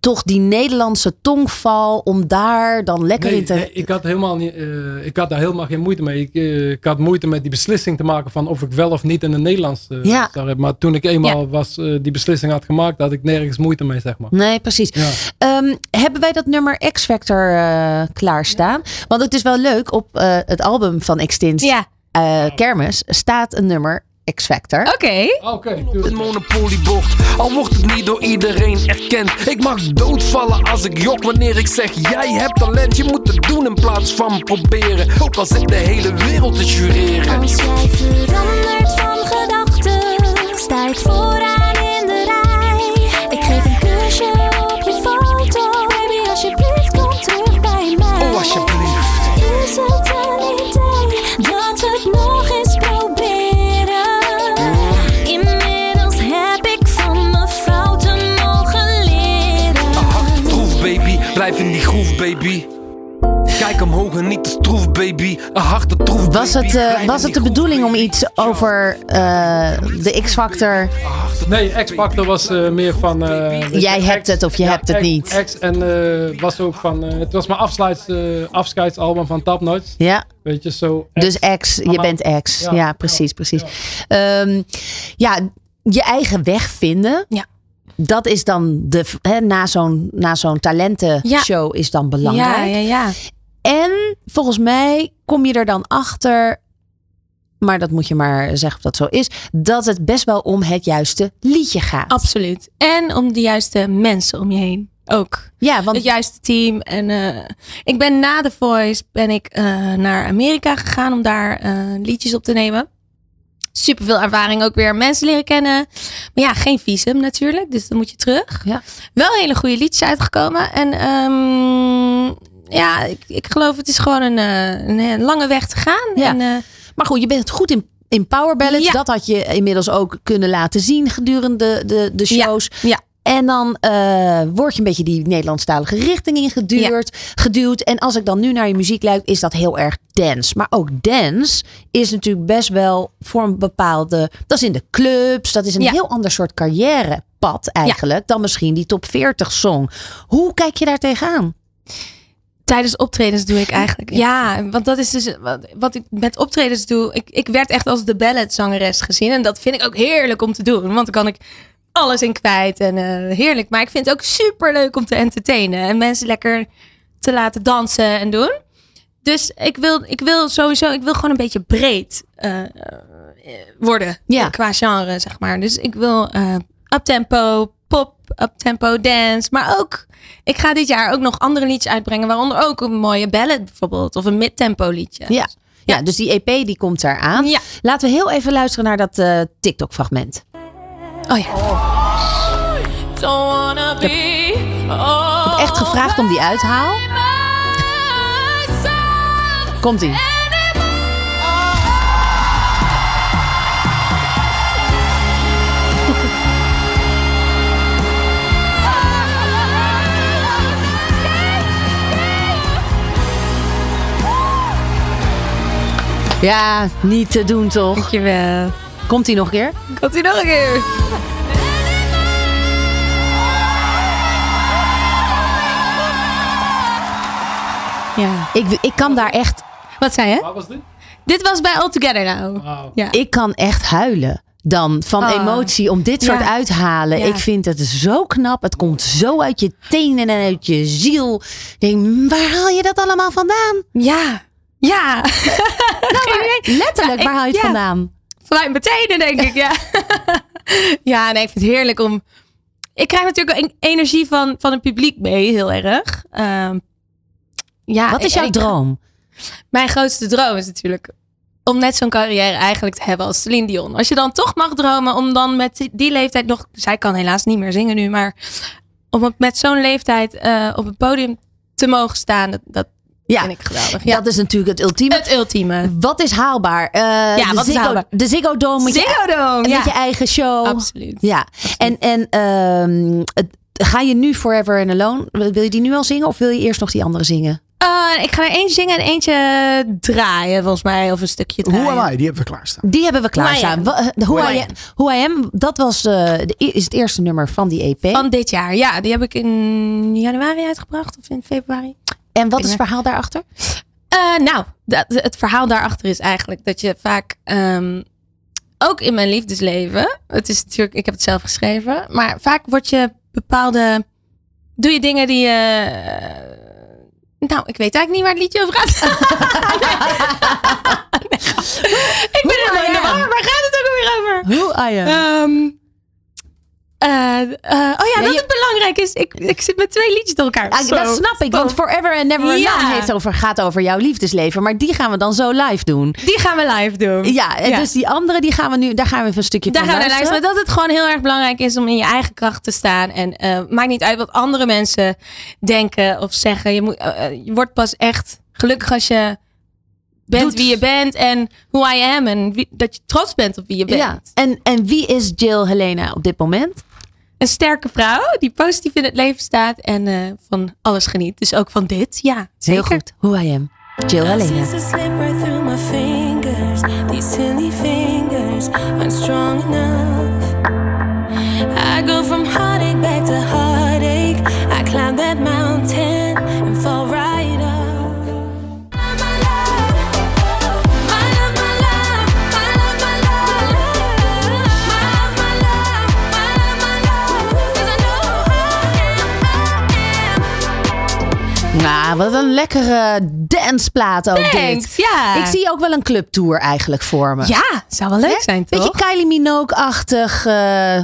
toch die Nederlandse tongval om daar dan lekker Nee, in te. nee, ik, had helemaal niet, eh, ik had daar helemaal geen moeite mee. Ik, eh, ik had moeite met die beslissing te maken van of ik wel of niet in het Nederlands eh, Ja. zou hebben. Maar toen ik eenmaal was, die beslissing had gemaakt, had ik nergens moeite mee, zeg maar. Nee, precies. Ja. Ehm, hebben wij dat nummer X Factor klaarstaan? Want het is wel leuk, op eh, het album van eh, Kermis, staat een nummer X Factor. Oké. Oké, Een monopoliebocht, al wordt het niet door iedereen erkend. Ik mag doodvallen als ik jok wanneer ik zeg: Jij hebt talent, je moet het doen in plaats van proberen. Ook al zit de hele wereld te jureren. Als jij verandert van gedachten, sta ik vooraan in de rij. Ik geef een kusje op je foto, baby, alsjeblieft kom terug bij mij. Oh, alsjeblieft. Baby. Kijk omhoog en niet te stroef baby. Een harte troef Was het, eh, was het de bedoeling om iets over eh, de X Factor? Nee, X-Factor was eh, meer van... eh, Jij je, hebt X- het of je ja, hebt het X- niet. X en eh, was ook van... eh, het was mijn eh, afscheidsalbum van Top Notch. Ja. Weet je, zo... Dus X, je bent X. Ja, Ja, precies, precies. Ja. ja, je eigen weg vinden. Ja. Dat is dan de, hè, na zo'n na zo'n talentenshow is dan belangrijk. Ja, ja, ja. En volgens mij kom je er dan achter, maar dat moet je maar zeggen of dat zo is, dat het best wel om het juiste liedje gaat. Absoluut. En om de juiste mensen om je heen. Ook. Ja, want het juiste team. En eh, ik ben na The Voice ben ik eh, naar Amerika gegaan om daar eh, liedjes op te nemen. Super veel ervaring ook weer. Mensen leren kennen. Maar ja, geen visum natuurlijk. Dus dan moet je terug. Ja. Wel hele goede liedjes uitgekomen. En ehm, ja, ik, ik geloof het is gewoon een, eh, een, een lange weg te gaan. Ja. En, eh, Maar goed, je bent goed in, in power ballads. Ja. Dat had je inmiddels ook kunnen laten zien gedurende de, de shows. Ja. En dan eh, word je een beetje die Nederlandstalige richting ingeduwd. Geduwd. En als ik dan nu naar je muziek luister, is dat heel erg dance. Maar ook dance is natuurlijk best wel voor een bepaalde... Dat is in de clubs. Dat is een Ja. heel ander soort carrièrepad eigenlijk. Dan misschien die top 40 song. Hoe kijk je daar tegenaan? Tijdens optredens doe ik eigenlijk. Ja, want dat is dus wat, wat ik met optredens doe. Ik, ik werd echt als de balletzangeres gezien. En dat vind ik ook heerlijk om te doen. Want dan kan ik alles in kwijt. En eh, heerlijk. Maar ik vind het ook super leuk om te entertainen. En mensen lekker te laten dansen en doen. Dus ik wil, ik wil sowieso, ik wil gewoon een beetje breed eh, eh, worden. Ja. Qua genre, zeg maar. Dus ik wil eh uptempo, pop, uptempo, dance. Maar ook, ik ga dit jaar ook nog andere liedjes uitbrengen. Waaronder ook een mooie ballad bijvoorbeeld. Of een midtempo liedje. Ja. Ja, dus die EP die komt eraan. Ja. Laten we heel even luisteren naar dat TikTok fragment. Oh ja. Ik heb echt gevraagd om die uithaal. Komt ie. Ja, niet te doen toch? Dankjewel. Komt ie nog een keer? Komt hij nog een keer? Ja. Ik, ik kan daar echt... Wat zei je? Waar was dit? Dit was bij All Together Now. Ja. Ik kan echt huilen dan van Oh. emotie om dit soort Ja. uithalen. Ja. Ik vind het zo knap. Het komt zo uit je tenen en uit je ziel. Ik denk, waar haal je dat allemaal vandaan? Ja. Ja. Nou, maar letterlijk, waar haal je het ja. vandaan? Vanuit mijn tenen, denk ik, ja. ja, nee, ik vind het heerlijk om... Ik krijg natuurlijk ook en- energie van, van het publiek mee, heel erg. Ehm, ja, Wat is jouw ik- droom? Mijn grootste droom is natuurlijk om net zo'n carrière eigenlijk te hebben als Celine Dion. Als je dan toch mag dromen om dan met die, leeftijd nog... Zij kan helaas niet meer zingen nu, maar om op- met zo'n leeftijd eh, op het podium te mogen staan, dat, dat Ja, vind ik geweldig. Ja. Dat is natuurlijk het ultieme. Het ultieme. Wat is haalbaar? Eh, Ja, de wat is Ziggo, haalbaar? De Ziggo Dome met, Ziggo je, Dome, ja. met je eigen show. Absoluut. Ja, en, en ehm, het- ga je nu Forever and Alone? Wil je die nu al zingen of wil je eerst nog die andere zingen? Eh, ik ga er eentje zingen en eentje draaien, volgens mij. Of een stukje draaien. Hoe am I? Die hebben we klaarstaan. Die hebben we klaarstaan. Who I Am. Wa- eh, Who Who I Am, Who I Am, dat was, de, is het eerste nummer van die EP. Van dit jaar, ja. Die heb ik in januari uitgebracht. Of in februari. En wat is het verhaal daarachter? Eh, nou, dat, het verhaal daarachter is eigenlijk dat je vaak... ehm, ook in mijn liefdesleven... Het is natuurlijk... Ik heb het zelf geschreven. Maar vaak word je bepaalde... Doe je dingen die je... nou, ik weet eigenlijk niet waar het liedje over gaat. ik ben helemaal in de war. Waar gaat het ook alweer over? Who I Am. Eh, eh, oh ja, Ja, dat je- het belangrijk is. Ik, ik zit met twee liedjes door elkaar. Ah, dat snap ik, want Forever and Never Alone Ja. heeft over, gaat over jouw liefdesleven. Maar die gaan we dan zo live doen. Die gaan we live doen. Ja, en Ja. dus die andere, die gaan we nu, daar gaan we even een stukje Daar van gaan we luisteren. luisteren. Dat het gewoon heel erg belangrijk is om in je eigen kracht te staan. En eh, maakt niet uit wat andere mensen denken of zeggen. Je, moet, je wordt pas echt gelukkig als je bent Doet. wie je bent. En who I am. En wie- dat je trots bent op wie je bent. Ja. En, en wie is Jill Helena op dit moment? Een sterke vrouw die positief in het leven staat. En eh, van alles geniet. Dus ook van dit. Ja, zeker. Heel goed. Who I Am. Jill Helena. These silly fingers aren't strong enough. I go from heartache back to heartache. I climb that Nou, wat een lekkere danceplaat ook Thanks, dit. ja. Ik zie ook wel een clubtour eigenlijk voor me. Ja, zou wel leuk zijn, toch? Beetje Kylie Minogue-achtig eh,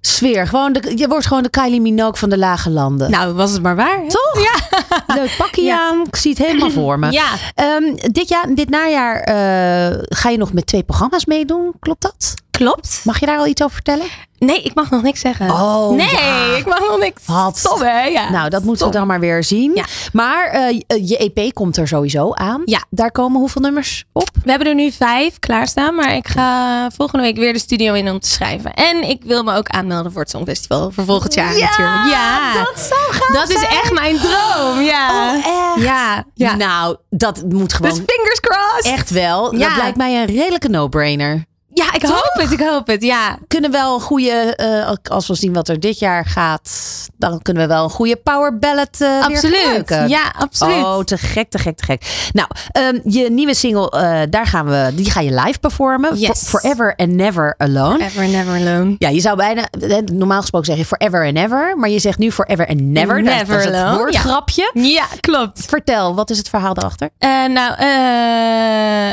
sfeer. Gewoon de, je wordt gewoon de Kylie Minogue van de lage landen. Nou, was het maar waar. hè? Toch? Ja. Leuk pakje Ja. aan. Ik zie het helemaal voor me. Ja. Ehm, dit, jaar, dit najaar eh, ga je nog met twee programma's meedoen. Klopt dat? Klopt. Mag je daar al iets over vertellen? Nee, ik mag nog niks zeggen. Oh, nee, ja. ik mag nog niks. Wat? Stom, hè? Ja. Nou, dat moeten we dan maar weer zien. Ja. Maar eh, je EP komt er sowieso aan. Ja. Daar komen hoeveel nummers op? We hebben er nu vijf klaarstaan, maar ik ga volgende week weer de studio in om te schrijven. En ik wil me ook aanmelden voor het Songfestival voor volgend jaar Ja, natuurlijk. Ja, dat zou gaaf Dat is zijn. echt mijn droom. Ja. Oh, echt? Ja, ja. Nou, dat moet gewoon... Dus fingers crossed. Echt wel. Ja. Dat lijkt mij een redelijke no-brainer. Ja, ik hoop het, ik hoop het. Ja. Kunnen wel een goede, eh, als we zien wat er dit jaar gaat, dan kunnen we wel een goede power ballad weer Absoluut. gebruiken. Ja, absoluut. Oh, te gek, te gek, te gek. Nou, ehm, je nieuwe single, eh, daar gaan we, die ga je live performen. Yes. For- Forever and Never Alone. Ever never alone. Ja, je zou bijna, normaal gesproken zeg je forever and never, maar je zegt nu forever and never. Never dat is het alone, woordgrapje. Ja, klopt. Vertel, wat is het verhaal daarachter? Nou,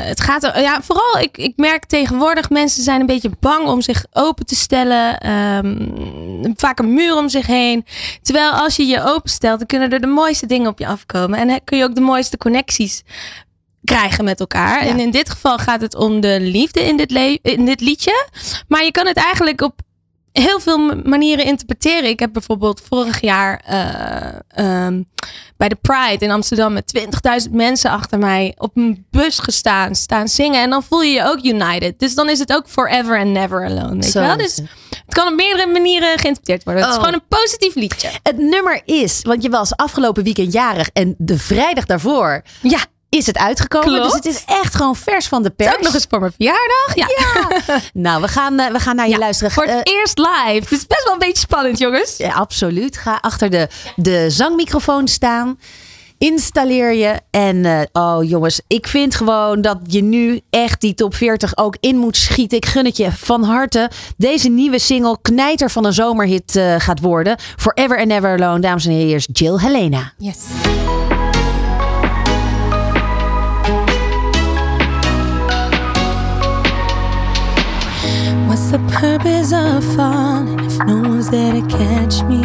het gaat er, ja, vooral, ik, ik merk tegenwoordig mensen zijn een beetje bang om zich open te stellen. ehm, vaak een muur om zich heen. Terwijl als je je openstelt, dan kunnen er de mooiste dingen op je afkomen. En dan kun je ook de mooiste connecties krijgen met elkaar. En in dit geval gaat het om de liefde in dit, in dit liedje. Maar je kan het eigenlijk op heel veel manieren interpreteren. Ik heb bijvoorbeeld vorig jaar eh, ehm, bij de Pride in Amsterdam met 20.000 mensen achter mij op een bus gestaan, staan zingen. En dan voel je je ook united. Dus dan is het ook forever and never alone. Weet Zo je wel? Dus het. kan op meerdere manieren geïnterpreteerd worden. Het is Oh. gewoon een positief liedje. Het nummer is, want je was afgelopen weekend jarig en de vrijdag daarvoor Ja. Is het uitgekomen. Klopt. Dus het is echt gewoon vers van de pers. ook nog eens voor mijn verjaardag. Ja. Nou, we gaan, eh, we gaan naar je Ja, luisteren. Voor het Eh, eerst live. Het is best wel een beetje spannend, jongens. ja, absoluut. Ga achter de, de zangmicrofoon staan. Installeer je. En eh, oh jongens, ik vind gewoon dat je nu echt die top 40 ook in moet schieten. Ik gun het je van harte. Deze nieuwe single knijter van een zomerhit gaat worden. Forever and Never Alone. Dames en heren, is Jill Helena. Yes. The purpose of falling if no one's there to catch me?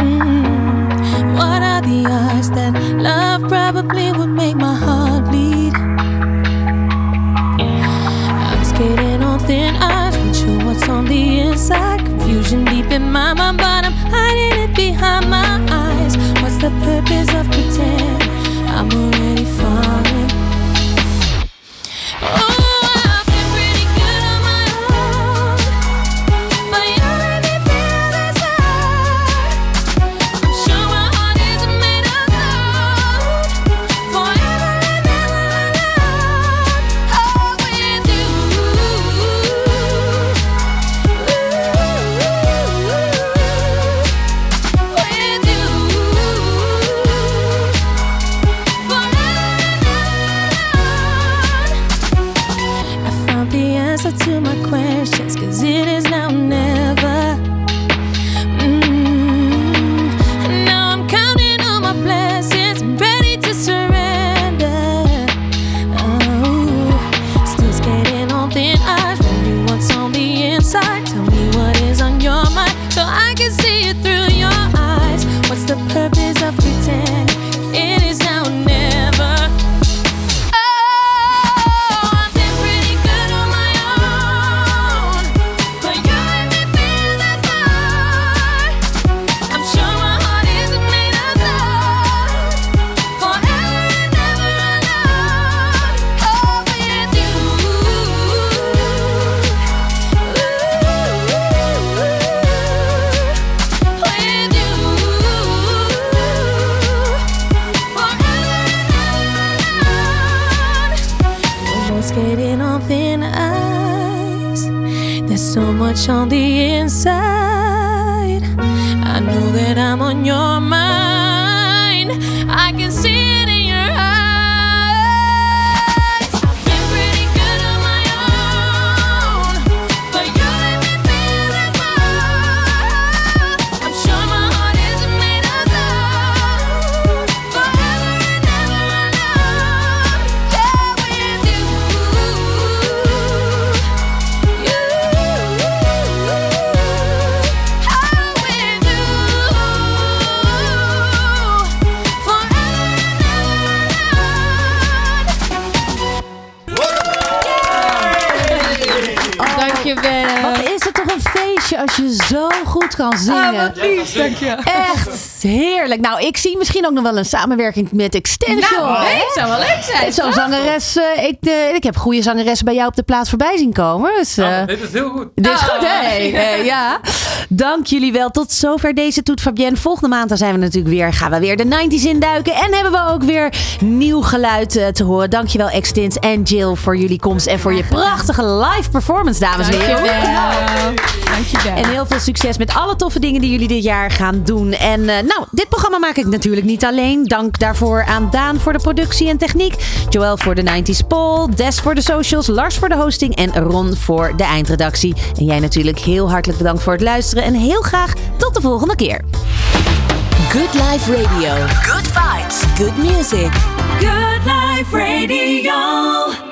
Mm, What are the odds that love probably would make my heart bleed? I'm skating on thin ice, not sure what's on the inside. Confusion deep in my mind, There's so much on the inside. I know that I'm on your mind. I can see kan zingen. Ah, wat lief, dank je. Echt heerlijk. Nou, ik zie misschien ook nog wel een samenwerking met Extension. Nou, hè? het zou wel leuk zijn, Zo'n zangeres. eh, ik, eh, ik heb goede zangeressen bij jou op de plaats voorbij zien komen. Dus, eh, dit is heel goed. dit is Oh. goed, hè? Eh, ja. Dank jullie wel. Tot zover deze Toet Fabienne. Volgende maand dan zijn we natuurlijk weer, gaan we weer de 90s induiken. En hebben we ook weer nieuw geluid eh, te horen. Dankjewel Extint en Jill voor jullie komst. En voor je prachtige live performance, dames en heren. Dankjewel. Dankjewel. En heel veel succes met alle toffe dingen die jullie dit jaar gaan doen. En eh, nou, dit programma maak ik natuurlijk niet alleen. Dank daarvoor aan Daan voor de productie en techniek. Joël voor de 90s poll. Des voor de socials. Lars voor de hosting. En Ron voor de eindredactie. En jij natuurlijk heel hartelijk bedankt voor het luisteren. En heel graag tot de volgende keer. Good Life Radio. Good vibes. Good music. Good Life Radio.